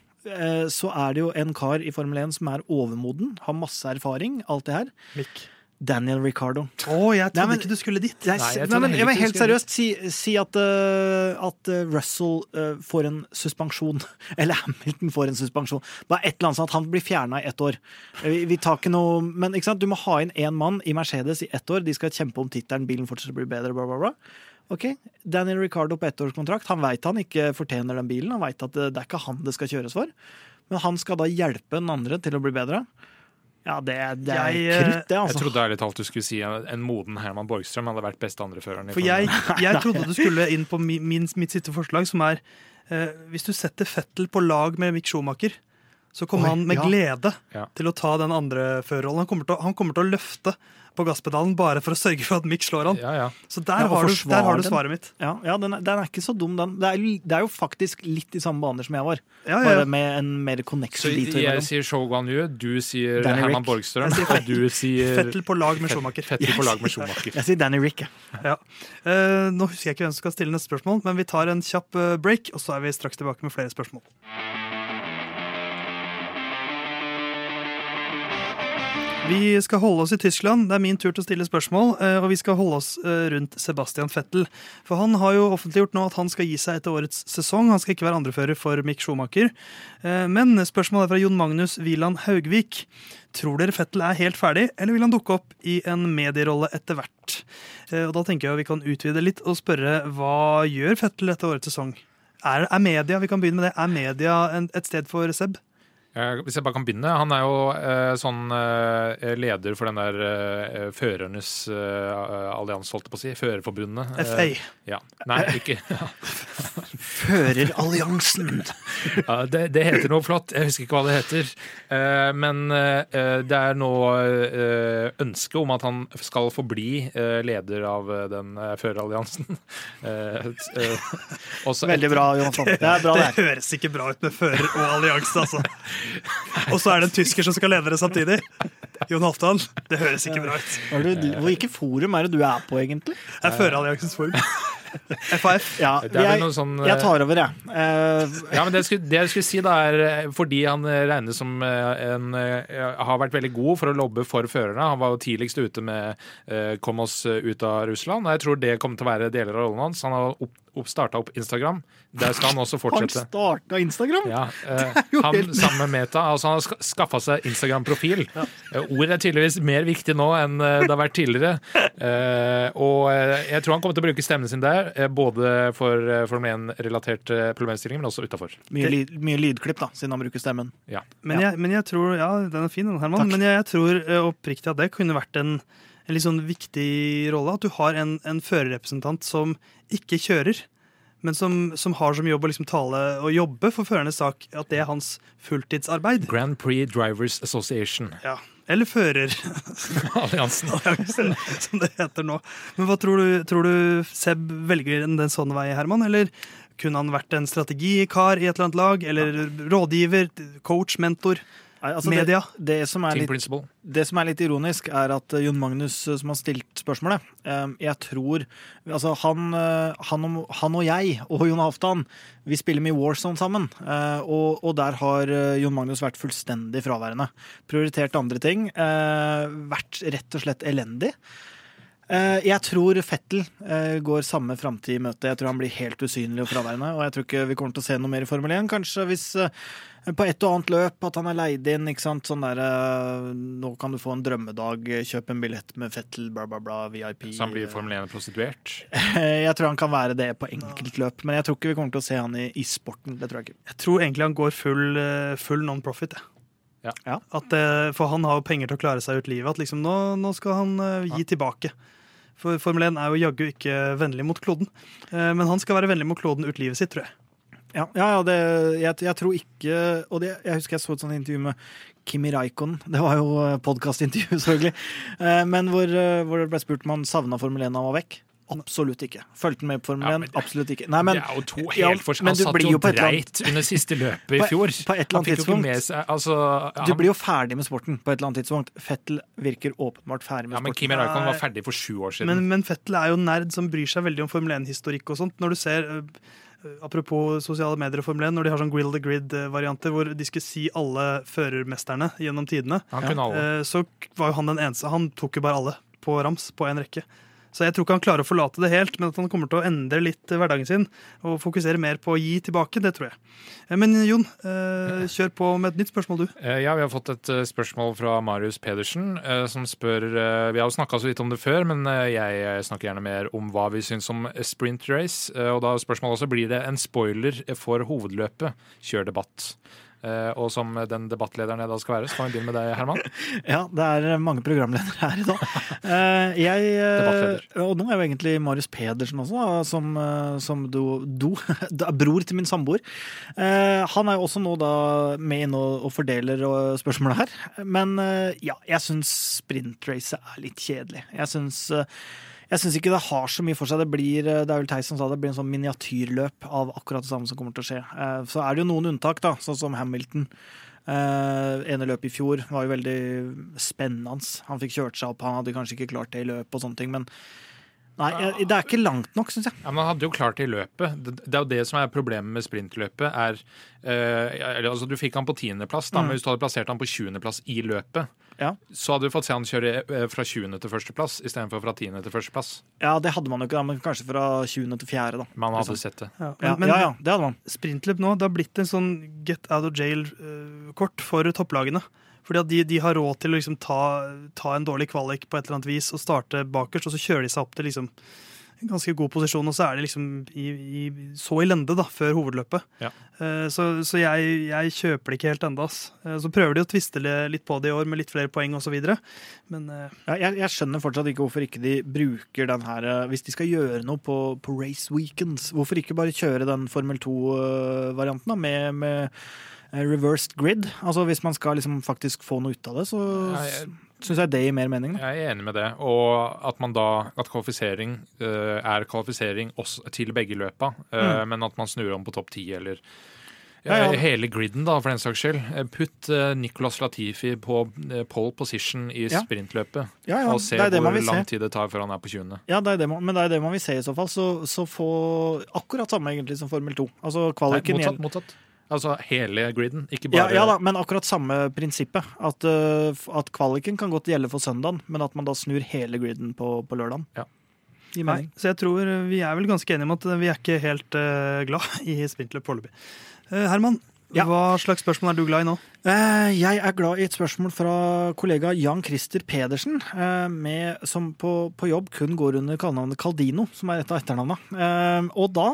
så er det jo en kar i Formel 1 som er overmoden, har masse erfaring, alt det her. Mikk. Daniel Ricardo. Å, jeg trodde Nei, men- ikke du skulle dit. Nei, jeg nei, men, jeg var helt seriøst. Si, si at, uh, at uh, Russell uh, får en suspensjon. Eller Hamilton får en suspensjon. Bare et eller annet sånn at han blir fjerna i ett år. Vi, vi tar ikke noe Men ikke sant? du må ha inn én mann i Mercedes i ett år. De skal kjempe om tittelen, bilen fortsetter å bli bedre, bla, bla, bla. Ok, Daniel Ricardo på ettårskontrakt. Han veit han ikke fortjener den bilen. Han veit at det, det er ikke han det skal kjøres for. Men han skal da hjelpe den andre til å bli bedre. Ja, det, det er Jeg, eh, krutt, det, Jeg altså. trodde ærlig talt du skulle si en, en moden Herman Borgstrøm hadde vært beste andreføreren. For jeg, jeg trodde du skulle inn på min, min, mitt siste forslag, som er eh, Hvis du setter Fettel på lag med Mick Schumacher, så kommer Oi, han med ja. glede Ja. til å ta den andre førerrollen. Han, han kommer til å løfte på gasspedalen bare for å sørge for at Mick slår han. Ja, ja. Så der, Ja, har, du, der har du svaret mitt. Ja, ja den, er, den er ikke så dum, den. Det er, det er jo faktisk litt i samme baner som jeg var. Ja, ja, Bare med en mer Så connection dit og jeg sier Shogun Yu, du sier Danny Herman Rick. Borgstrøm, sier og du sier Fettel på lag med Schumacher. Fettel på lag med Schumacher. Jeg sier Danny Rick. jeg. Ja. Eh, nå husker jeg ikke hvem som skal stille neste spørsmål, men vi tar en kjapp eh, break, og så er vi straks tilbake med flere spørsmål. Vi skal holde oss i Tyskland. Det er min tur til å stille spørsmål. eh, Og vi skal holde oss eh, rundt Sebastian Fettel. For han har jo offentliggjort nå at han skal gi seg etter årets sesong. Han skal ikke være andrefører for Mick Schumacher. Eh, Men spørsmålet er fra Jon Magnus Wieland Haugvik. Tror dere Fettel er helt ferdig, eller vil han dukke opp i en medierolle etter hvert? Og da tenker jeg vi kan utvide litt og spørre hva gjør Fettel etter årets sesong? Er, er media vi kan begynne med det, er media et sted for Seb? Eh, Hvis jeg bare kan begynne. Han er jo eh, sånn eh, leder for den der eh, førernes eh, allianse, holdt jeg på å si. Førerforbundet. Eh, FA. ja. Nei, ikke Føreralliansen! ja, det, det heter noe flott. Jeg husker ikke hva det heter. Eh, men eh, det er nå eh, ønske om at han skal forbli eh, leder av eh, den eh, føreralliansen. Eh, eh, Veldig bra. Det er det Det høres ikke bra ut med fører og allianse, altså. Og så er det en tysker som skal lede det samtidig. Jon Halvdan. Det høres ikke bra ut. Hvilket forum er det du er på, egentlig? Jeg er føreralliansens forum. FAF. Ja, jeg, sånn eh, jeg tar over, jeg. Uh, Ja, men det, jeg skulle, det jeg skulle si da er eh, Fordi han eh, regnes som eh, en eh, Har vært veldig god for å lobbe for førerne. Han var jo tidligst ute med uh, 'Kom oss eh, ut av Russland'. Jeg tror det kommer til å være deler av rollen hans. Han har opp, opp, starta opp Instagram. Der skal han også han starta Instagram! Ja, uh, han sammen med Meta, altså han har ska- skaffa seg Instagram-profil. Eh, Ordet er tydeligvis mer viktig nå enn eh, det har vært tidligere. Eh, og eh, jeg tror han kommer til å bruke stemmen sin der, både for Formel 1-relaterte problemstillinger, men også utafor. Mye, lyd, mye lydklipp, da, siden han bruker stemmen. Ja. Men, Ja. jeg, men jeg tror Ja, den er fin, den, Herman. Takk. Men jeg, jeg tror oppriktig at det kunne vært en, en litt sånn viktig rolle. At du har en, en førerrepresentant som ikke kjører, men som, som har som jobb å liksom tale og jobbe for førernes sak. At det er hans fulltidsarbeid. Grand Prix Drivers Association. Ja. Eller fører. Alliansen. som det heter nå. Men hva tror du, tror du Seb velger en den sånn vei, Herman? Eller kunne han vært en strategikar i et eller annet lag? Eller rådgiver, coach, mentor? Nei, altså, Media. Det, det, som er litt, det som er litt ironisk, er at eh, Jon Magnus, eh, som har stilt spørsmålet eh, Jeg tror Altså, han, han, og, han og jeg og Jon Halvdan, vi spiller mye Warzone sammen. eh, Og, og der har Jon Magnus vært fullstendig fraværende. Prioritert andre ting. eh, Vært rett og slett elendig. Eh, Jeg tror Fettel eh, går samme framtid i møte. Jeg tror han blir helt usynlig og fraværende. Og jeg tror ikke vi kommer til å se noe mer i Formel 1. Kanskje hvis eh, på et og annet løp at han er leid inn. ikke sant? Sånn der, eh, Nå kan du få en drømmedag, kjøp en billett med Fettel, bla, bla, bla, VIP. Så han blir Formel 1-prostituert. Jeg tror han kan være det på enkeltløp, men jeg tror ikke vi kommer til å se han i, i sporten. Det tror jeg ikke. Jeg tror egentlig han går full, full non-profit. jeg. Ja. At, for han har jo penger til å klare seg ut livet. At liksom, nå, nå skal han gi tilbake. For Formel 1 er jo jaggu ikke vennlig mot kloden. Eh, Men han skal være vennlig mot kloden ut livet sitt, tror jeg. Ja, ja, ja det, jeg, jeg tror ikke Og det, jeg husker jeg så et sånt intervju med Kimi Raikon. Det var jo podkastintervju, selvfølgelig. Eh, Men hvor, eh, hvor det ble spurt om han savna Formel 1 da han var vekk. Absolutt ikke. Fulgte med på Formel Ja, 1? men Absolutt ikke. Nei, men, det er jo to ja, helt forskjellige Han satt jo på dreit under siste løpet i fjor. på et eller annet tidspunkt- seg altså, du han, blir jo ferdig med sporten på et eller annet tidspunkt. Fettel virker åpenbart ferdig med ja, men sporten. Kimi Raikkonen var ferdig for sju år siden. Men, men Fettel er jo nerd som bryr seg veldig om Formel 1-historikk og sånt. Når du ser øh, Apropos sosiale medier og Formel 1, når de har sånn Grill the Grid-varianter hvor de skulle si alle førermesterne gjennom tidene, han kunne alle. eh, så var jo han den eneste. Han tok jo bare alle på rams på en rekke. Så jeg tror ikke han klarer å forlate det helt, men at han kommer til å endre litt eh, hverdagen sin og fokusere mer på å gi tilbake, det tror jeg. Eh, Men Jon, eh, kjør på med et nytt spørsmål, du. Ja, Vi har fått et spørsmål fra Marius Pedersen, som spør Vi har jo snakka så vidt om det før, men jeg snakker gjerne mer om hva vi syns om sprint race. Og da spørsmålet også blir det en spoiler for hovedløpet. Kjør debatt. Eh, Og som den debattlederen jeg da skal være, så kan vi begynne med deg, Herman. Ja, det er mange programledere her i dag. Eh, jeg, eh, og nå er jo egentlig Marius Pedersen også, som, eh, som do, do, bror til min samboer. Eh, han er jo også nå da med inn og, fordeler spørsmålet her. Men eh, ja, jeg syns sprintracet er litt kjedelig. Jeg syns eh, jeg syns ikke det har så mye for seg. Det blir eh, det er vel Theis som sa det, det blir en sånn miniatyrløp av akkurat det samme som kommer til å skje. Eh, Så er det jo noen unntak, da, sånn som Hamilton. Uh, ene løpet i fjor var jo veldig spennende. Han fikk kjørt seg opp, han hadde kanskje ikke klart det i løpet og sånne ting, men Nei, det er ikke langt nok, syns jeg. Ja, men Han hadde jo klart det i løpet. Det, det er jo det som er problemet med sprintløpet. er uh, altså Du fikk han på tiendeplass, da, Mm. men hvis du hadde plassert han på tjuendeplass i løpet, Ja. så hadde vi fått se han kjøre eh, fra 20. til førsteplass istedenfor fra 10. til førsteplass. Ja, det hadde man jo ikke, da, men kanskje fra 20. til 4., da. Man hadde Liksom. sett det. Ja, Ja, men, ja, ja, det hadde man. sprintløp nå, det har blitt en sånn get out of jail-kort for topplagene. Fordi at de, de har råd til å liksom ta, ta en dårlig kvalik på et eller annet vis og starte bakerst, og så kjører de seg opp til liksom ganske god posisjon, og så er det liksom i, i, så i lende da, før hovedløpet. Ja. Eh, Så, så jeg, jeg kjøper det ikke helt ennå. Så prøver de å tviste litt på det i år med litt flere poeng osv. Men eh, Ja, jeg, jeg skjønner fortsatt ikke hvorfor ikke de bruker den her eh, Hvis de skal gjøre noe på, på race weekends, hvorfor ikke bare kjøre den Formel 2-varianten da, med, med eh, reversed grid? Altså Hvis man skal liksom faktisk få noe ut av det, så Ja, jeg- syns jeg det gir mer mening. Da. Jeg er enig med det. Og at man da At kvalifisering uh, er kvalifisering også til begge løpa, eh, men at man snur om på topp ti eller Ja, ja. eh, Hele griden, da, for den saks skyld. Putt Nicolas Latifi på pole position i Ja. sprintløpet. Ja, ja, og se det det hvor lang tid det tar før han er på 20. Ja, det er det man, men det er det man vil se i så fall. Så, så få akkurat samme egentlig som Formel 2. Altså Nei, motsatt, motsatt. Altså hele griden, ikke bare ja da, men akkurat samme prinsippet. At, uh, at kvaliken kan godt gjelde for søndagen, men at man da snur hele griden på, på lørdagen. Ja. Nei, så jeg tror eh, vi er vel ganske enige om at vi er ikke helt uh, glad i sprintløp foreløpig. Uh, Herman, Ja. hva slags spørsmål er du glad i nå? Eh, Jeg er glad i et spørsmål fra kollega Jan Christer Pedersen, eh, med, som på, på jobb kun går under kallenavnet Caldino, som er et av etternavna. Eh, Og da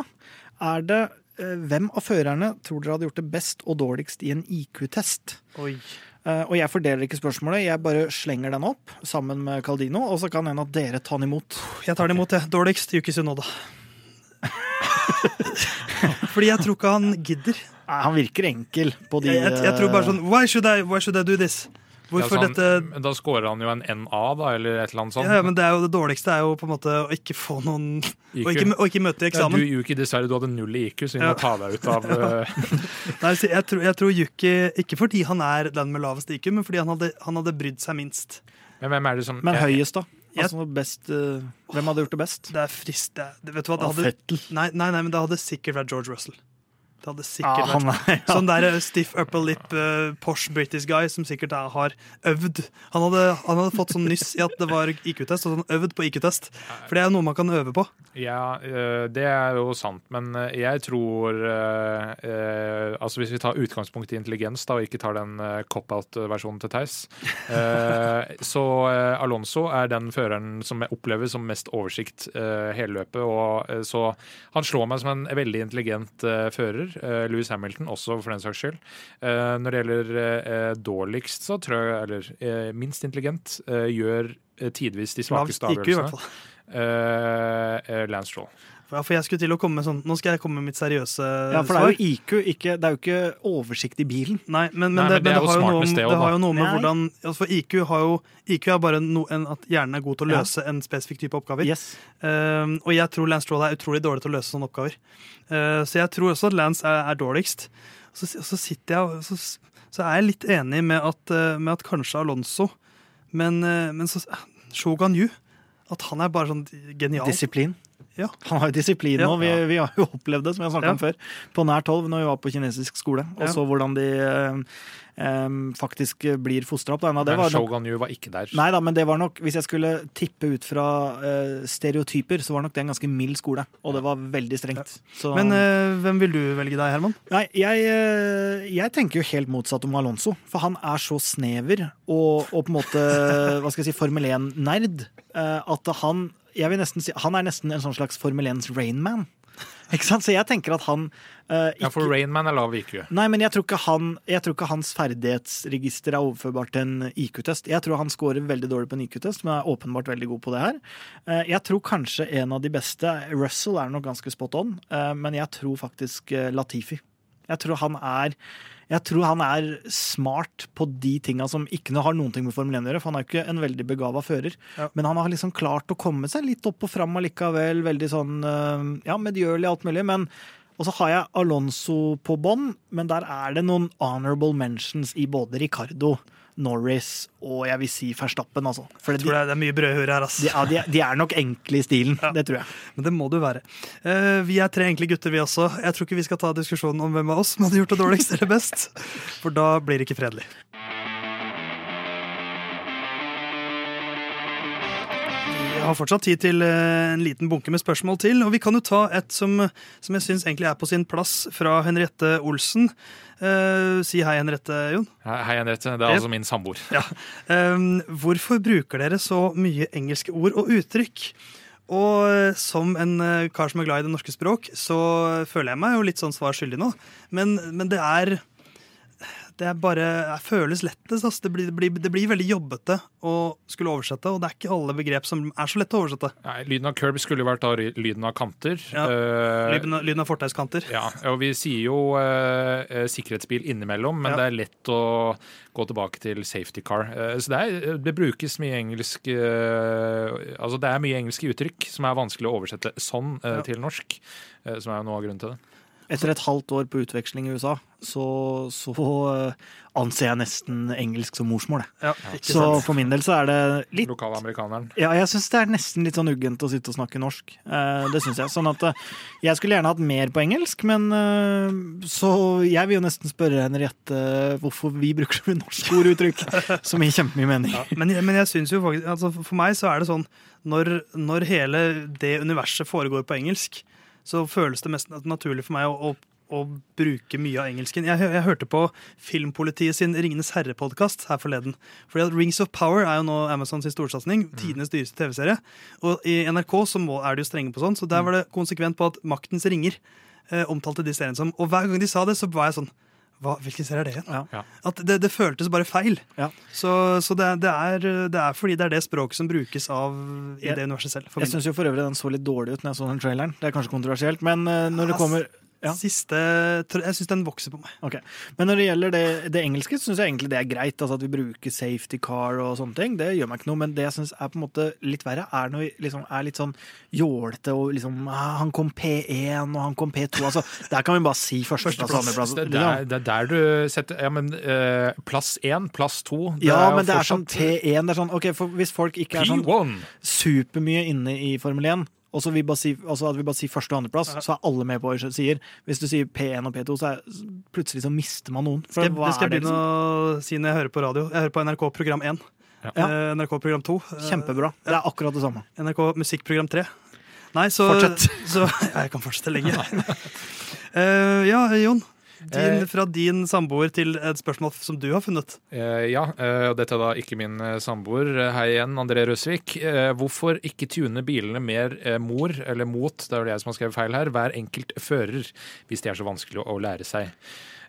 er det eh, hvem av førerne tror dere hadde gjort det best og dårligst i en IQ-test? Oi. Eh, Og jeg fordeler ikke spørsmålet, jeg bare slenger den opp sammen med Caldino, og så kan en av dere ta den imot. Jeg tar den imot, jeg. Dårligst Yuki Sunoda. Fordi jeg tror ikke han gidder. Nei, han virker enkel på de Jeg, jeg, jeg tror bare sånn Why should I, why should I do this? Hvorfor Ja, sånn, dette men Da scorer han jo en NA, da, eller et eller annet sånt. ja, men det, er jo, det dårligste er jo på en måte å ikke få noen IQ. Å ikke, å ikke møte i Ja, eksamen. du, Yuki, dessverre, du hadde null i IQ, så vi Ja. må ta deg ut av eh, Nei, så jeg, tror, jeg tror Yuki Ikke fordi han er den med lavest IQ, men fordi han hadde, han hadde brydd seg minst. Men hvem er det som Men høyest, da? Altså best uh, Hvem hadde gjort det best? Det er frist. Det, vet du hva, det hadde, nei, nei, nei, men det hadde sikkert vært George Russell. Det hadde sikkert ah, vært er, ja. Sånn der eh, stiff upper lip, uh, posh British guy som sikkert er, har øvd. Han hadde, han hadde fått sånn nyss i at det var IQ-test, og sånn øvd på IQ-test. For det er noe man kan øve på. Ja, eh, det er jo sant, men eh, jeg tror uh, eh, Altså Hvis vi tar utgangspunkt i intelligens da, og ikke tar den uh, cop-out-versjonen til Theis, eh, så eh, Alonso er den føreren som jeg opplever som mest oversikt eh, hele løpet. Og, eh, så han slår meg som en veldig intelligent eh, fører. Eh, Louis Hamilton også, for den saks skyld. Eh, når det gjelder eh, dårligst, så tror jeg Eller eh, minst intelligent, eh, gjør eh, tidvis de svakeste avgjørelsene. Eh, eh, Lance Stroll. Ja, for jeg skulle til å komme med sånn Nå skal jeg komme med mitt seriøse svar. Ja, for det er jo IQ, ikke, det er jo ikke oversikt i bilen. Nei, men, men, Nei, det, men det er jo har jo noe, med om- sted det har jo noe med Nei. hvordan altså For IQ har jo IQ er bare no, en, at hjernen er god til å Ja. løse en spesifikk type oppgaver. Yes. Um, og jeg tror Lance Stroll er utrolig dårlig til å løse sånne oppgaver. Uh, så jeg tror også at Lance er, er dårligst. Så, så sitter jeg og så, så er jeg litt enig med at, uh, med at kanskje Alonso Men, uh, men så Shogan Yu At han er bare sånn genial. Disiplin. Ja. Han har jo disiplin Ja. nå. Vi, vi har jo opplevd det, som jeg snakka Ja. om før, på nær tolv når vi var på kinesisk skole, og Ja. så hvordan de eh, faktisk blir fostra opp. Nei, det Men var nok, Shogun Yu var ikke der. nei da, men det var nok, hvis jeg skulle tippe ut fra uh, stereotyper, så var nok det en ganske mild skole. Og det var veldig strengt. Så, Men uh, hvem vil du velge deg, Herman? Nei, jeg, uh, jeg tenker jo helt motsatt om Alonso. For han er så snever og, og på en måte hva skal jeg si, Formel 1-nerd eh, at han jeg vil nesten si, Han er nesten en sånn slags Formel 1s Rainman. Ikke sant? Så jeg tenker at han eh, Ja, for Rainman er lav IQ. Nei, men jeg tror ikke, han, jeg tror ikke hans ferdighetsregister er overførbart til en IQ-test. Jeg tror han scorer veldig dårlig på en IQ-test, men er åpenbart veldig god på det her. Uh, Jeg tror kanskje en av de beste Russell er nok ganske spot on, uh, men jeg tror faktisk Latifi. Jeg tror han er jeg tror han er smart på de tinga som ikke har noen ting med Formel 1 å gjøre. For han er jo ikke en veldig begava fører. Ja. Men han har liksom klart å komme seg litt opp og fram allikevel. Veldig sånn eh, ja, medgjørlig alt mulig. Men og så har jeg Alonso på bånn, men der er det noen honorable mentions i både Ricardo, Norris og jeg vil si Verstappen, altså. Jeg tror er, det er mye brødhør her, Altså. de, ja, de, de er nok enkle i stilen. Ja. Det tror jeg. Men det må du være. Uh, vi er tre enkle gutter, vi også. Jeg tror ikke vi skal ta diskusjonen om hvem av oss som hadde gjort det dårligst eller best. For da blir det ikke fredelig. Har fortsatt tid til eh, en liten bunke med spørsmål til, og vi kan jo ta et som, som jeg syns egentlig er på sin plass, fra Henriette Olsen. Uh, si hei, Henriette, Jon. Hei, Henriette. Det er altså min samboer. Ja. Um, hvorfor bruker dere så mye engelske ord og uttrykk? Og eh, som en kar som er glad i det norske språk, så føler jeg meg jo litt sånn svar skyldig nå. Men, men det er det er bare, det føles lettest. Altså. Det, blir, det, blir, det blir veldig jobbete å skulle oversette, og det er ikke alle begrep som er så lett å oversette. Nei, lyden av curb skulle jo vært da lyden av kanter. Ja. uh, Lyden av- lyden av fortauskanter. Ja, og vi sier jo eh, sikkerhetsbil innimellom, men Ja. det er lett å gå tilbake til safety car. Uh, så det, er, det brukes mye engelsk Altså det er mye engelske uttrykk som er vanskelig å oversette sånn Ja. til norsk, som er noe av grunnen til det. Etter et halvt år på utveksling i USA, så, så eh, anser jeg nesten engelsk som morsmål. Ja, Så sant? for min del så er det litt Lokale amerikaneren. Ja, jeg syns det er nesten litt sånn uggent å sitte og snakke norsk. Eh, det synes jeg. Sånn at eh, jeg skulle gjerne hatt mer på engelsk, men eh, så jeg vil jo nesten spørre Henriette hvorfor vi bruker så mye norske ord og uttrykk som gir kjempemye mening. Ja, men, jeg- men jeg synes jo faktisk altså For meg så er det sånn når, når hele det universet foregår på engelsk, så føles det mest naturlig for meg å, å, å bruke mye av engelsken. Jeg, jeg hørte på Filmpolitiet sin Ringenes herre-podkast her forleden. Fordi at Rings of Power er jo nå Amazons storsatsing. Tidenes dyreste TV-serie. Og i NRK så må, er de jo strenge på sånn, så der var det konsekvent på at Maktens ringer eh, omtalte de seriene som Og hver gang de sa det, så var jeg sånn hva, Hvilken serie er det igjen? Ja. At det, det føltes bare feil. Ja. Så, så det, det, er, det er fordi det er det språket som brukes av i Jeg- det universet selv. for Jeg syns jo for øvrig den så litt dårlig ut når jeg så den traileren. Det er kanskje kontroversielt, men eh, når det kommer ja. Siste, jeg syns den vokser på meg. Okay. Men når det gjelder det, det engelske, syns jeg egentlig det er greit. Altså At vi bruker safety car og sånne ting. Det gjør meg ikke noe. Men det jeg syns er på en måte litt verre, er når vi liksom er litt sånn jålete og liksom ah, Han kom P1, og han kom P2. Altså, der kan vi bare si førsteplass og andreplass. Det, det, er, det er der du setter Ja, men uh, plass én, plass to Ja, men det er sånn fortsatt P1. Det er sånn, ok, for Hvis folk ikke er sånn P1. supermye inne i Formel 1, og så vi bare si, altså at vi bare sier første- og andreplass, så er alle med på hva vi sier. Hvis du sier P1 og P2, så er, plutselig så mister man noen. For Skal hva det skal er jeg begynne å si når jeg hører på radio. Jeg hører på NRK program 1. Ja. Ja. Eh, NRK program 2. eh, Kjempebra. Det er akkurat det samme. NRK musikkprogram 3. Nei, så, Fortsett. så Ja, jeg kan fortsette lenge. Eh, ja, Jon. Din, fra din samboer til et spørsmål som du har funnet. Eh, ja, eh, og dette er da ikke min eh, samboer. Eh, Hei igjen, André Røsvik. Eh, hvorfor ikke tune bilene mer eh, mor, eller mot, det er vel jeg som har skrevet feil her, hver enkelt fører, hvis de er så vanskelig å, lære seg?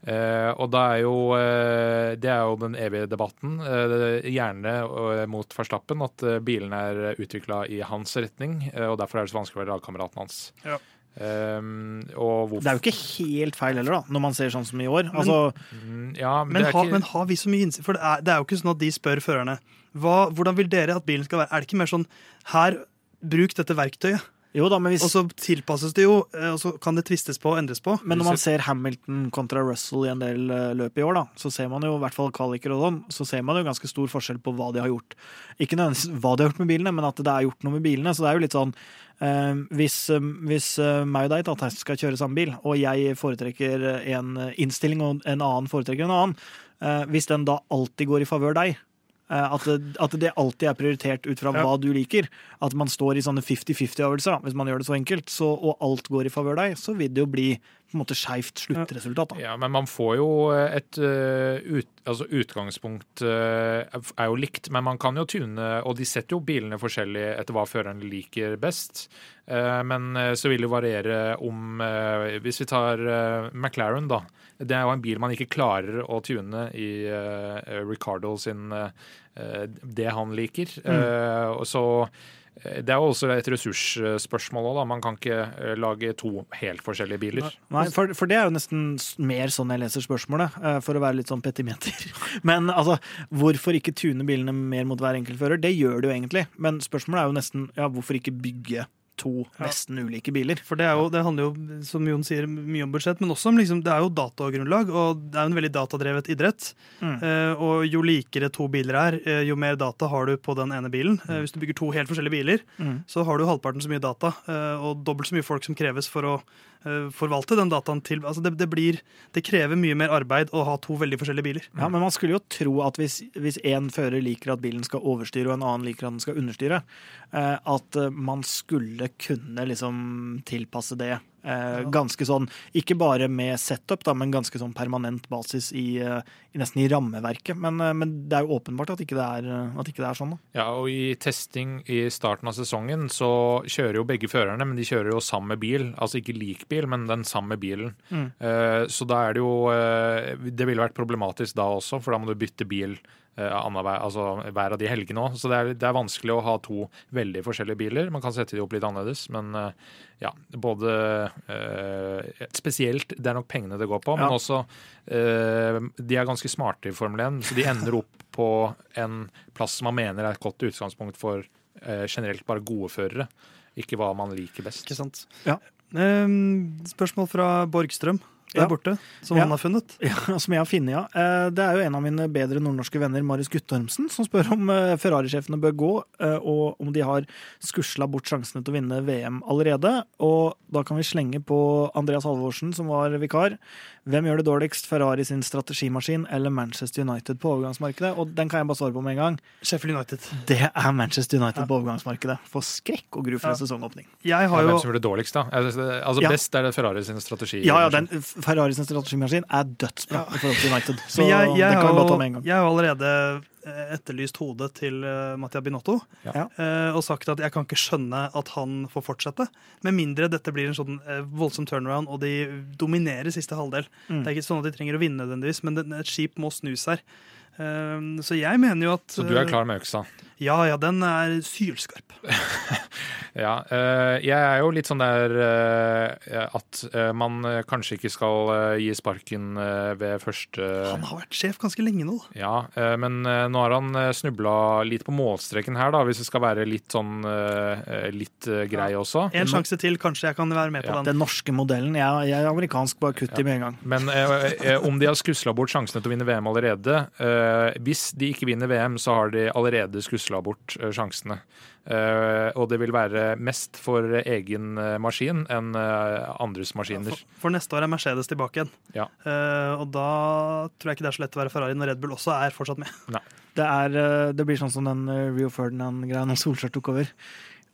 Eh, og da er jo eh, Det er jo den evige debatten, eh, gjerne eh, mot Verstappen, at eh, bilene er utvikla i hans retning, eh, og derfor er det så vanskelig å være lagkameraten hans. Ja. Og hvorfor Det er jo ikke helt feil heller, da, når man ser sånn som i år. Altså, Mm, Ja, men, Men, ha, ikke... men har vi så mye innsikt? For det er, det er jo ikke sånn at de spør førerne hva, hvordan vil dere at bilen skal være. Er det ikke mer sånn her, bruk dette verktøyet? Jo da, men, hvis, Og så tilpasses det jo, eh, og så kan det tvistes på og endres på. men når man ser Hamilton kontra Russell i en del eh, løp i år, da, så ser man jo i hvert fall kvaliker og sånn, så ser man jo ganske stor forskjell på hva de har gjort. Ikke nødvendigvis hva de har gjort med bilene, men at det er gjort noe med bilene. Så det er jo litt sånn eh, Hvis, eh, hvis eh, meg og deg jeg skal kjøre samme bil, og jeg foretrekker en innstilling og en annen foretrekker en annen, eh, hvis den da alltid går i favør deg, at det, at det alltid er prioritert ut fra Ja. hva du liker. At man står i sånne 50-50-øvelser, hvis man gjør det så enkelt, så, og alt går i favør deg, så vil det jo bli på en måte skeivt sluttresultat. Da. Ja, men man får jo et eh, ut, altså utgangspunkt eh, er jo likt, men man kan jo tune, og de setter jo bilene forskjellig etter hva føreren liker best. Eh, Men eh, så vil det variere om eh, Hvis vi tar eh, McLaren, da. Det er jo en bil man ikke klarer å tune i eh, Ricardo sin eh, eh, det han liker. Mm. så eh, det er jo også et ressursspørsmål òg, da. Man kan ikke eh, lage to helt forskjellige biler. Nei, for, for det er jo nesten mer sånn jeg leser spørsmålet, eh, for å være litt sånn petimeter. Men altså, hvorfor ikke tune bilene mer mot hver enkeltfører? Det gjør det jo egentlig, men spørsmålet er jo nesten ja, hvorfor ikke bygge to nesten ulike biler? For det, er jo, det handler jo, som Jon sier, mye om budsjett, men også om liksom, det er jo datagrunnlag, og det er jo en veldig datadrevet idrett. Mm. Eh, og jo likere to biler er, eh, jo mer data har du på den ene bilen. Eh, hvis du bygger to helt forskjellige biler, Mm. så har du halvparten så mye data, eh, og dobbelt så mye folk som kreves for å forvalte den dataen til Altså det, det blir Det krever mye mer arbeid å ha to veldig forskjellige biler. Ja, men man skulle jo tro at hvis, hvis en fører liker at bilen skal overstyre, og en annen liker at den skal understyre, eh, at eh, man skulle kunne liksom tilpasse det eh, ganske sånn, ikke bare med setup, da, men ganske sånn permanent basis i, eh, i nesten i rammeverket. Men, eh, men det er jo åpenbart at ikke det er, eh, at ikke det er sånn. da. Ja, og i testing i starten av sesongen så kjører jo begge førerne, men de kjører jo samme bil. Altså ikke lik bil, men den samme bilen. Mm. Eh, så da er det jo eh, Det ville vært problematisk da også, for da må du bytte bil eh, altså hver av de helgene òg. Så det er, det er vanskelig å ha to veldig forskjellige biler. Man kan sette de opp litt annerledes, men eh, ja, både eh, Spesielt, det er nok pengene det går på, men også eh, De er ganske smarte i Formel 1, så de ender opp på en plass som man mener er et godt utgangspunkt for eh, generelt bare gode førere. Ikke hva man liker best. Ikke sant? Ja. Eh, spørsmål fra Borgstrøm der Ja. borte, som Ja. han har funnet. Ja, som jeg har funnet, ja. Eh, Det er jo en av mine bedre nordnorske venner, Marius Guttormsen, som spør om eh, Ferrari-sjefene bør gå, eh, og om de har skusla bort sjansene til å vinne VM allerede. Og da kan vi slenge på Andreas Halvorsen, som var vikar. Hvem gjør det dårligst, Ferrari sin strategimaskin eller Manchester United på overgangsmarkedet? Og den kan jeg bare svare på med en gang. Sheffield United. Det er Manchester United på overgangsmarkedet. For skrekk og gru for en Ja. sesongåpning. Jeg har Ja, jo Hvem som gjør det dårligst, da? Altså Ja. Best er det Ferrari sin strategi. Ja, ja, den Ferrari sin strategimaskin er dødsbra i forhold til United. Så jeg, jeg, det kan vi bare ta med en gang. jeg har allerede eh, etterlyst hodet til uh, Mattia Binotto. Ja. Ja. eh, og sagt at jeg kan ikke skjønne at han får fortsette. Med mindre dette blir en sånn eh, voldsom turnaround og de dominerer siste halvdel. Mm. Det er ikke sånn at de trenger å vinne nødvendigvis, men et skip må snus her. Eh, så jeg mener jo at Så du er eh, klar med øksa? Ja, ja, den er sylskarp. Ja. eh, jeg er jo litt sånn der eh, at man kanskje ikke skal gi sparken ved første Han har vært sjef ganske lenge nå. Ja, men nå har han snubla litt på målstreken her, da, hvis det skal være litt sånn litt grei også. En sjanse til, kanskje jeg kan være med på Ja. den. Den norske modellen. Jeg, jeg er amerikansk, bare kutt i med en gang. Men om de har skusla bort sjansene til å vinne VM allerede eh, Hvis de ikke vinner VM, så har de allerede skusla bort eh, sjansene. Eh, og det vil være mest for egen eh, maskin enn eh, andres maskiner. For, for neste år er Mercedes tilbake igjen. Ja. Eh, og da tror jeg ikke det er så lett å være Ferrari når Red Bull også er fortsatt med. Det, er, eh, det blir sånn som den eh, Rio Ferdinand-greia når Solskjær tok over.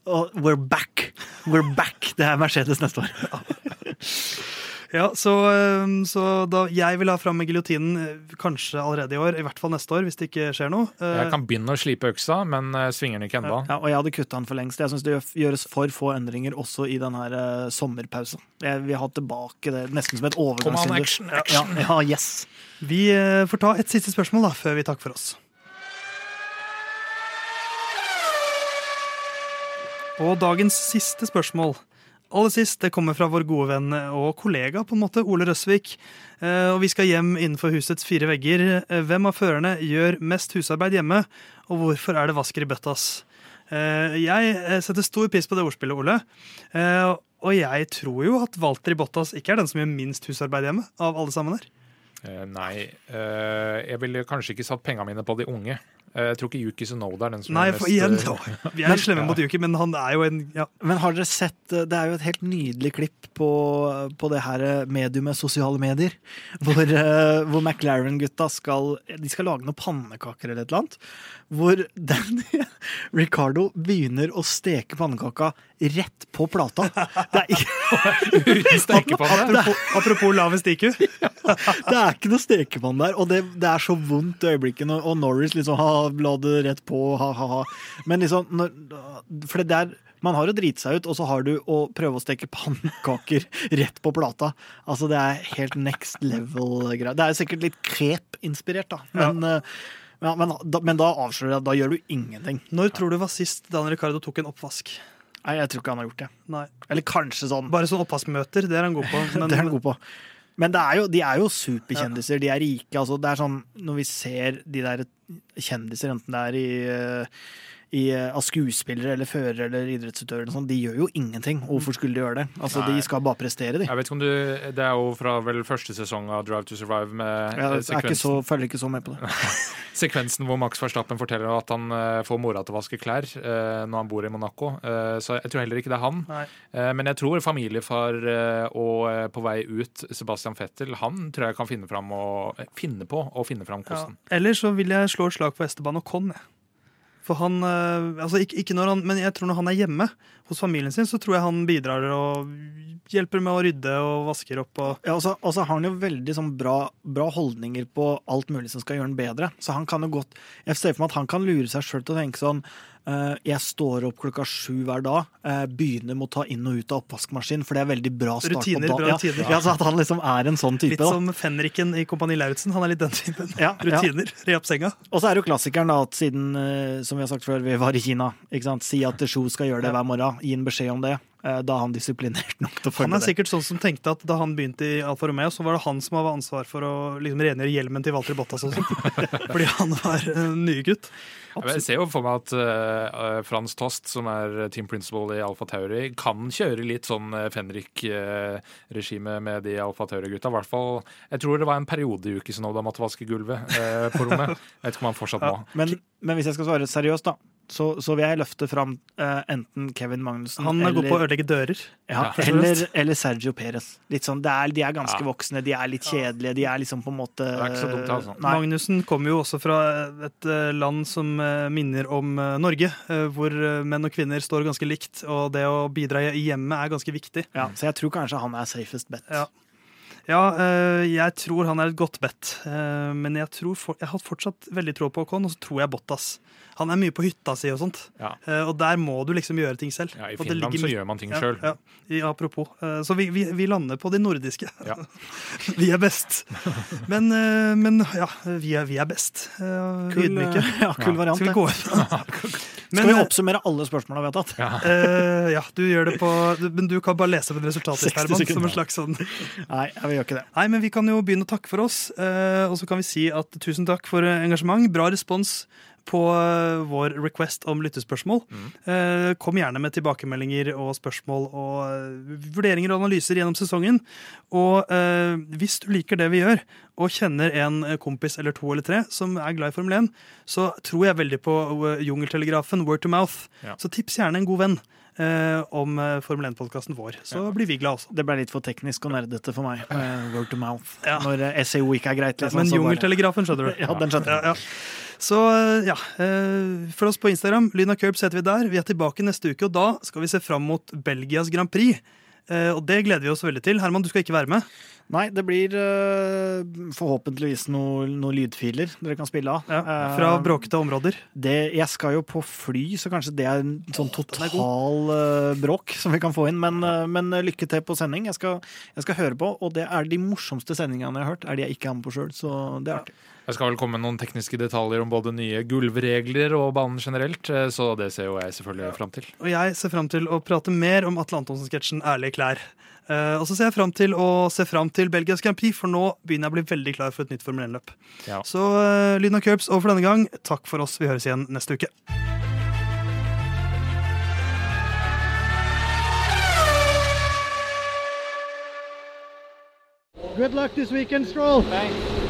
Oh, we're back! We're back! Det er Mercedes neste år. Ja, så, eh, så da jeg vil ha fram med giljotinen eh, kanskje allerede i år, i hvert fall neste år, hvis det ikke skjer noe. Eh, Jeg kan begynne å slipe øksa, men eh, svinger den ikke ennå. Ja, og jeg hadde kutta den for lengst. Jeg syns det gjøres for få endringer også i den her sommerpausen. Jeg vil ha tilbake det nesten som et overgangsvindu. action, Ja, action! ja, yes. Vi får ta et siste spørsmål da, før vi takker for oss. Og dagens siste spørsmål. Aller sist, det kommer fra vår gode venn og kollega, på en måte, Ole Røsvik. Eh, Og vi skal hjem innenfor husets fire vegger. Eh, Hvem av førerne gjør mest husarbeid hjemme, og hvorfor er det vasker i bøttas? Eh, Jeg setter stor pris på det ordspillet, Ole. Og jeg tror jo at Walter i Bottas ikke er den som gjør minst husarbeid hjemme, av alle sammen her. Nei, jeg ville kanskje ikke satt pengene mine på de unge. Eh, jeg tror ikke Yuki Sunoda er den som Nei, er for mest igjen, da. vi er slemme mot Yuki, men han er jo en ja. Men har dere sett eh, Det er jo et helt nydelig klipp på, på det her eh, mediumet sosiale medier. Hvor, eh, hvor McLaren-gutta skal De skal lage noen pannekaker eller et eller annet. Hvor Danny Ricardo begynner å steke pannekaka rett på plata. Det er ikke, uten stekepanne. apropos, apropos lavest IQ. det er ikke noe stekepann der, og det, det er så vondt i øyeblikket. Og Norris liksom ha, la det rett på, ha, ha, ha. Men liksom når, For det der man har å drite seg ut, og så har du å prøve å steke pannekaker rett på plata. Altså Det er helt next level-greier. Det er sikkert litt krep-inspirert, da. Men, eh, ja, men, da, men da avslører jeg at da gjør du ingenting. Når tror du var sist Dan Ricardo tok en oppvask? Nei, Jeg tror ikke han har gjort det. Nei. Eller kanskje sånn. Bare sånn oppvaskmøter, det er han god på. Men, det er han god på. Men det er jo, de er jo superkjendiser. De er rike. Altså, det er sånn, når vi ser de der kjendiser, enten det er i, eh, i, eh, av skuespillere eller førere eller idrettsutøvere, og sånn, de gjør jo ingenting. Hvorfor skulle de gjøre det? Altså, Nei. De skal bare prestere, de. Jeg vet ikke om du, Det er jo fra vel første sesong av Drive to Survive med Jeg, eh, er ikke så, følger ikke så med på det. sekvensen hvor Max Verstappen forteller at han eh, får mora til å vaske klær når han bor i Monaco. Så jeg tror heller ikke det er han. Men jeg tror familiefar og på vei ut Sebastian Fettel, han tror jeg kan finne, fram og, finne på å finne fram ja. kosten. Eller så vil jeg slå et slag på Esteban og jeg. For han, eh, altså ikke, ikke når han, Men jeg tror når han er hjemme hos familien sin, så tror jeg han bidrar og hjelper med å rydde og vasker opp. og Ja, så og så har han jo veldig sånn bra, bra holdninger på alt mulig som skal gjøre han bedre. Så han kan jo godt Jeg ser for meg at han kan lure seg sjøl til å tenke sånn Jeg står opp klokka sju hver dag, eh, begynner med å ta inn og ut av oppvaskmaskinen, for det er veldig bra start Rutiner, på dagen. Ja, ja, så at han liksom er en sånn type. Litt som fenriken i Kompani Lauritzen. Han er litt den typen. Ja, ja. Rutiner. Re opp senga. Og så er det jo klassikeren da, at siden, eh, som vi har sagt før, vi var i Kina, ikke sant? si at Sjo skal gjøre det hver morgen, gi en beskjed om det. Eh, Da er han disiplinert nok til å Han følge er det. sikkert sånn som tenkte at da han begynte i Alfa Romeo, så var det han som hadde ansvar for å liksom rengjøre hjelmen til Walter Bottas og sånn. Fordi han var en nygutt. Jeg ser jo for meg at uh, Frans Tost, som er team principal i Alfa Tauri, kan kjøre litt sånn uh, Fenrik-regime med de Alfa Tauri-gutta. I hvert fall, Jeg tror det var en periode i uke Sonoda måtte vaske gulvet uh, på rommet. Jeg vet ikke om han fortsatt må. Men, men hvis jeg skal svare seriøst, da, så, så vil jeg løfte fram uh, enten Kevin Magnussen Han er god på å ødelegge dører. ja, Ja, eller, eller Sergio Perez. Litt sånn, det er, de er ganske Ja. voksne, de er litt kjedelige, de er liksom på en måte Det er ikke så dumt, altså. Nei. Magnussen kommer jo også fra et eh, land som eh, minner om Norge, eh, hvor menn og kvinner står ganske likt, og det å bidra i hjemmet er ganske viktig. Ja, så jeg tror kanskje han er safest bet. Ja. Ja, eh, jeg tror han er et godt bet, eh, men jeg, tror for, jeg har fortsatt veldig tro på Ocon, og så tror jeg Bottas. Han er mye på hytta si og sånt, Ja. eh, og der må du liksom gjøre ting selv. Ja, I Finland så gjør man ting ja, sjøl. Ja, i, apropos. Så vi, vi, vi lander på de nordiske. Ja. vi er best. Men, men ja, vi er, vi er best. Kul, Ydmyke. ja, kul variant. Skal vi gå ut? Skal vi oppsummere alle spørsmålene vi har tatt? eh, ja, du gjør det på du- Men du kan bare lese på resultatet, 60 Herman. Som en slags sånn Nei, ja, vi gjør ikke det. Nei, men vi kan jo begynne å takke for oss. eh, og så kan vi si at tusen takk for engasjement. Bra respons på eh, vår request om lyttespørsmål. Eh, kom gjerne med tilbakemeldinger og spørsmål og vurderinger og analyser gjennom sesongen. Og hvis du liker det vi gjør, og kjenner en kompis eller to eller tre som er glad i Formel 1, så tror jeg veldig på Jungeltelegrafen, word to mouth. Ja. Så tips gjerne en god venn om eh, Formel 1-podkasten vår. Så blir vi glad også. Det ble litt for teknisk og nerdete for meg. med Word to mouth. Ja. Når eh, SEO ikke er greit. Liksom, Men Jungeltelegrafen, skjønner du. Ja, den skjønner jeg. Så ja, følg oss på Instagram, Lyn og Curbs heter vi der. Vi er tilbake neste uke, og da skal vi se fram mot Belgias Grand Prix. Eh, og det gleder vi oss veldig til. Herman, du skal ikke være med. Nei, det blir uh, forhåpentligvis noen noe lydfiler dere kan spille av. Ja, fra uh, bråkete områder. det, jeg skal jo på fly, så kanskje det er en sånn total uh, bråk som vi kan få inn. Men, men lykke til på sending. Jeg skal, jeg skal høre på, og det er de morsomste sendingene jeg har hørt. Er de jeg ikke er med på sjøl, så det er artig. Jeg skal vel komme med noen tekniske detaljer om både nye gulvregler og banen generelt, så det ser jo jeg selvfølgelig fram til. Og jeg ser fram til å prate mer om Atle Antonsen-sketsjen Ærlige klær. Eh, og så ser jeg fram til å se fram til Belgias Grand Prix, for nå begynner jeg å bli veldig klar for et nytt Formel 1-løp. Ja. Så uh, lyden av curbs over for denne gang. Takk for oss. Vi høres igjen neste uke. Good luck this weekend, Stroll. Thanks.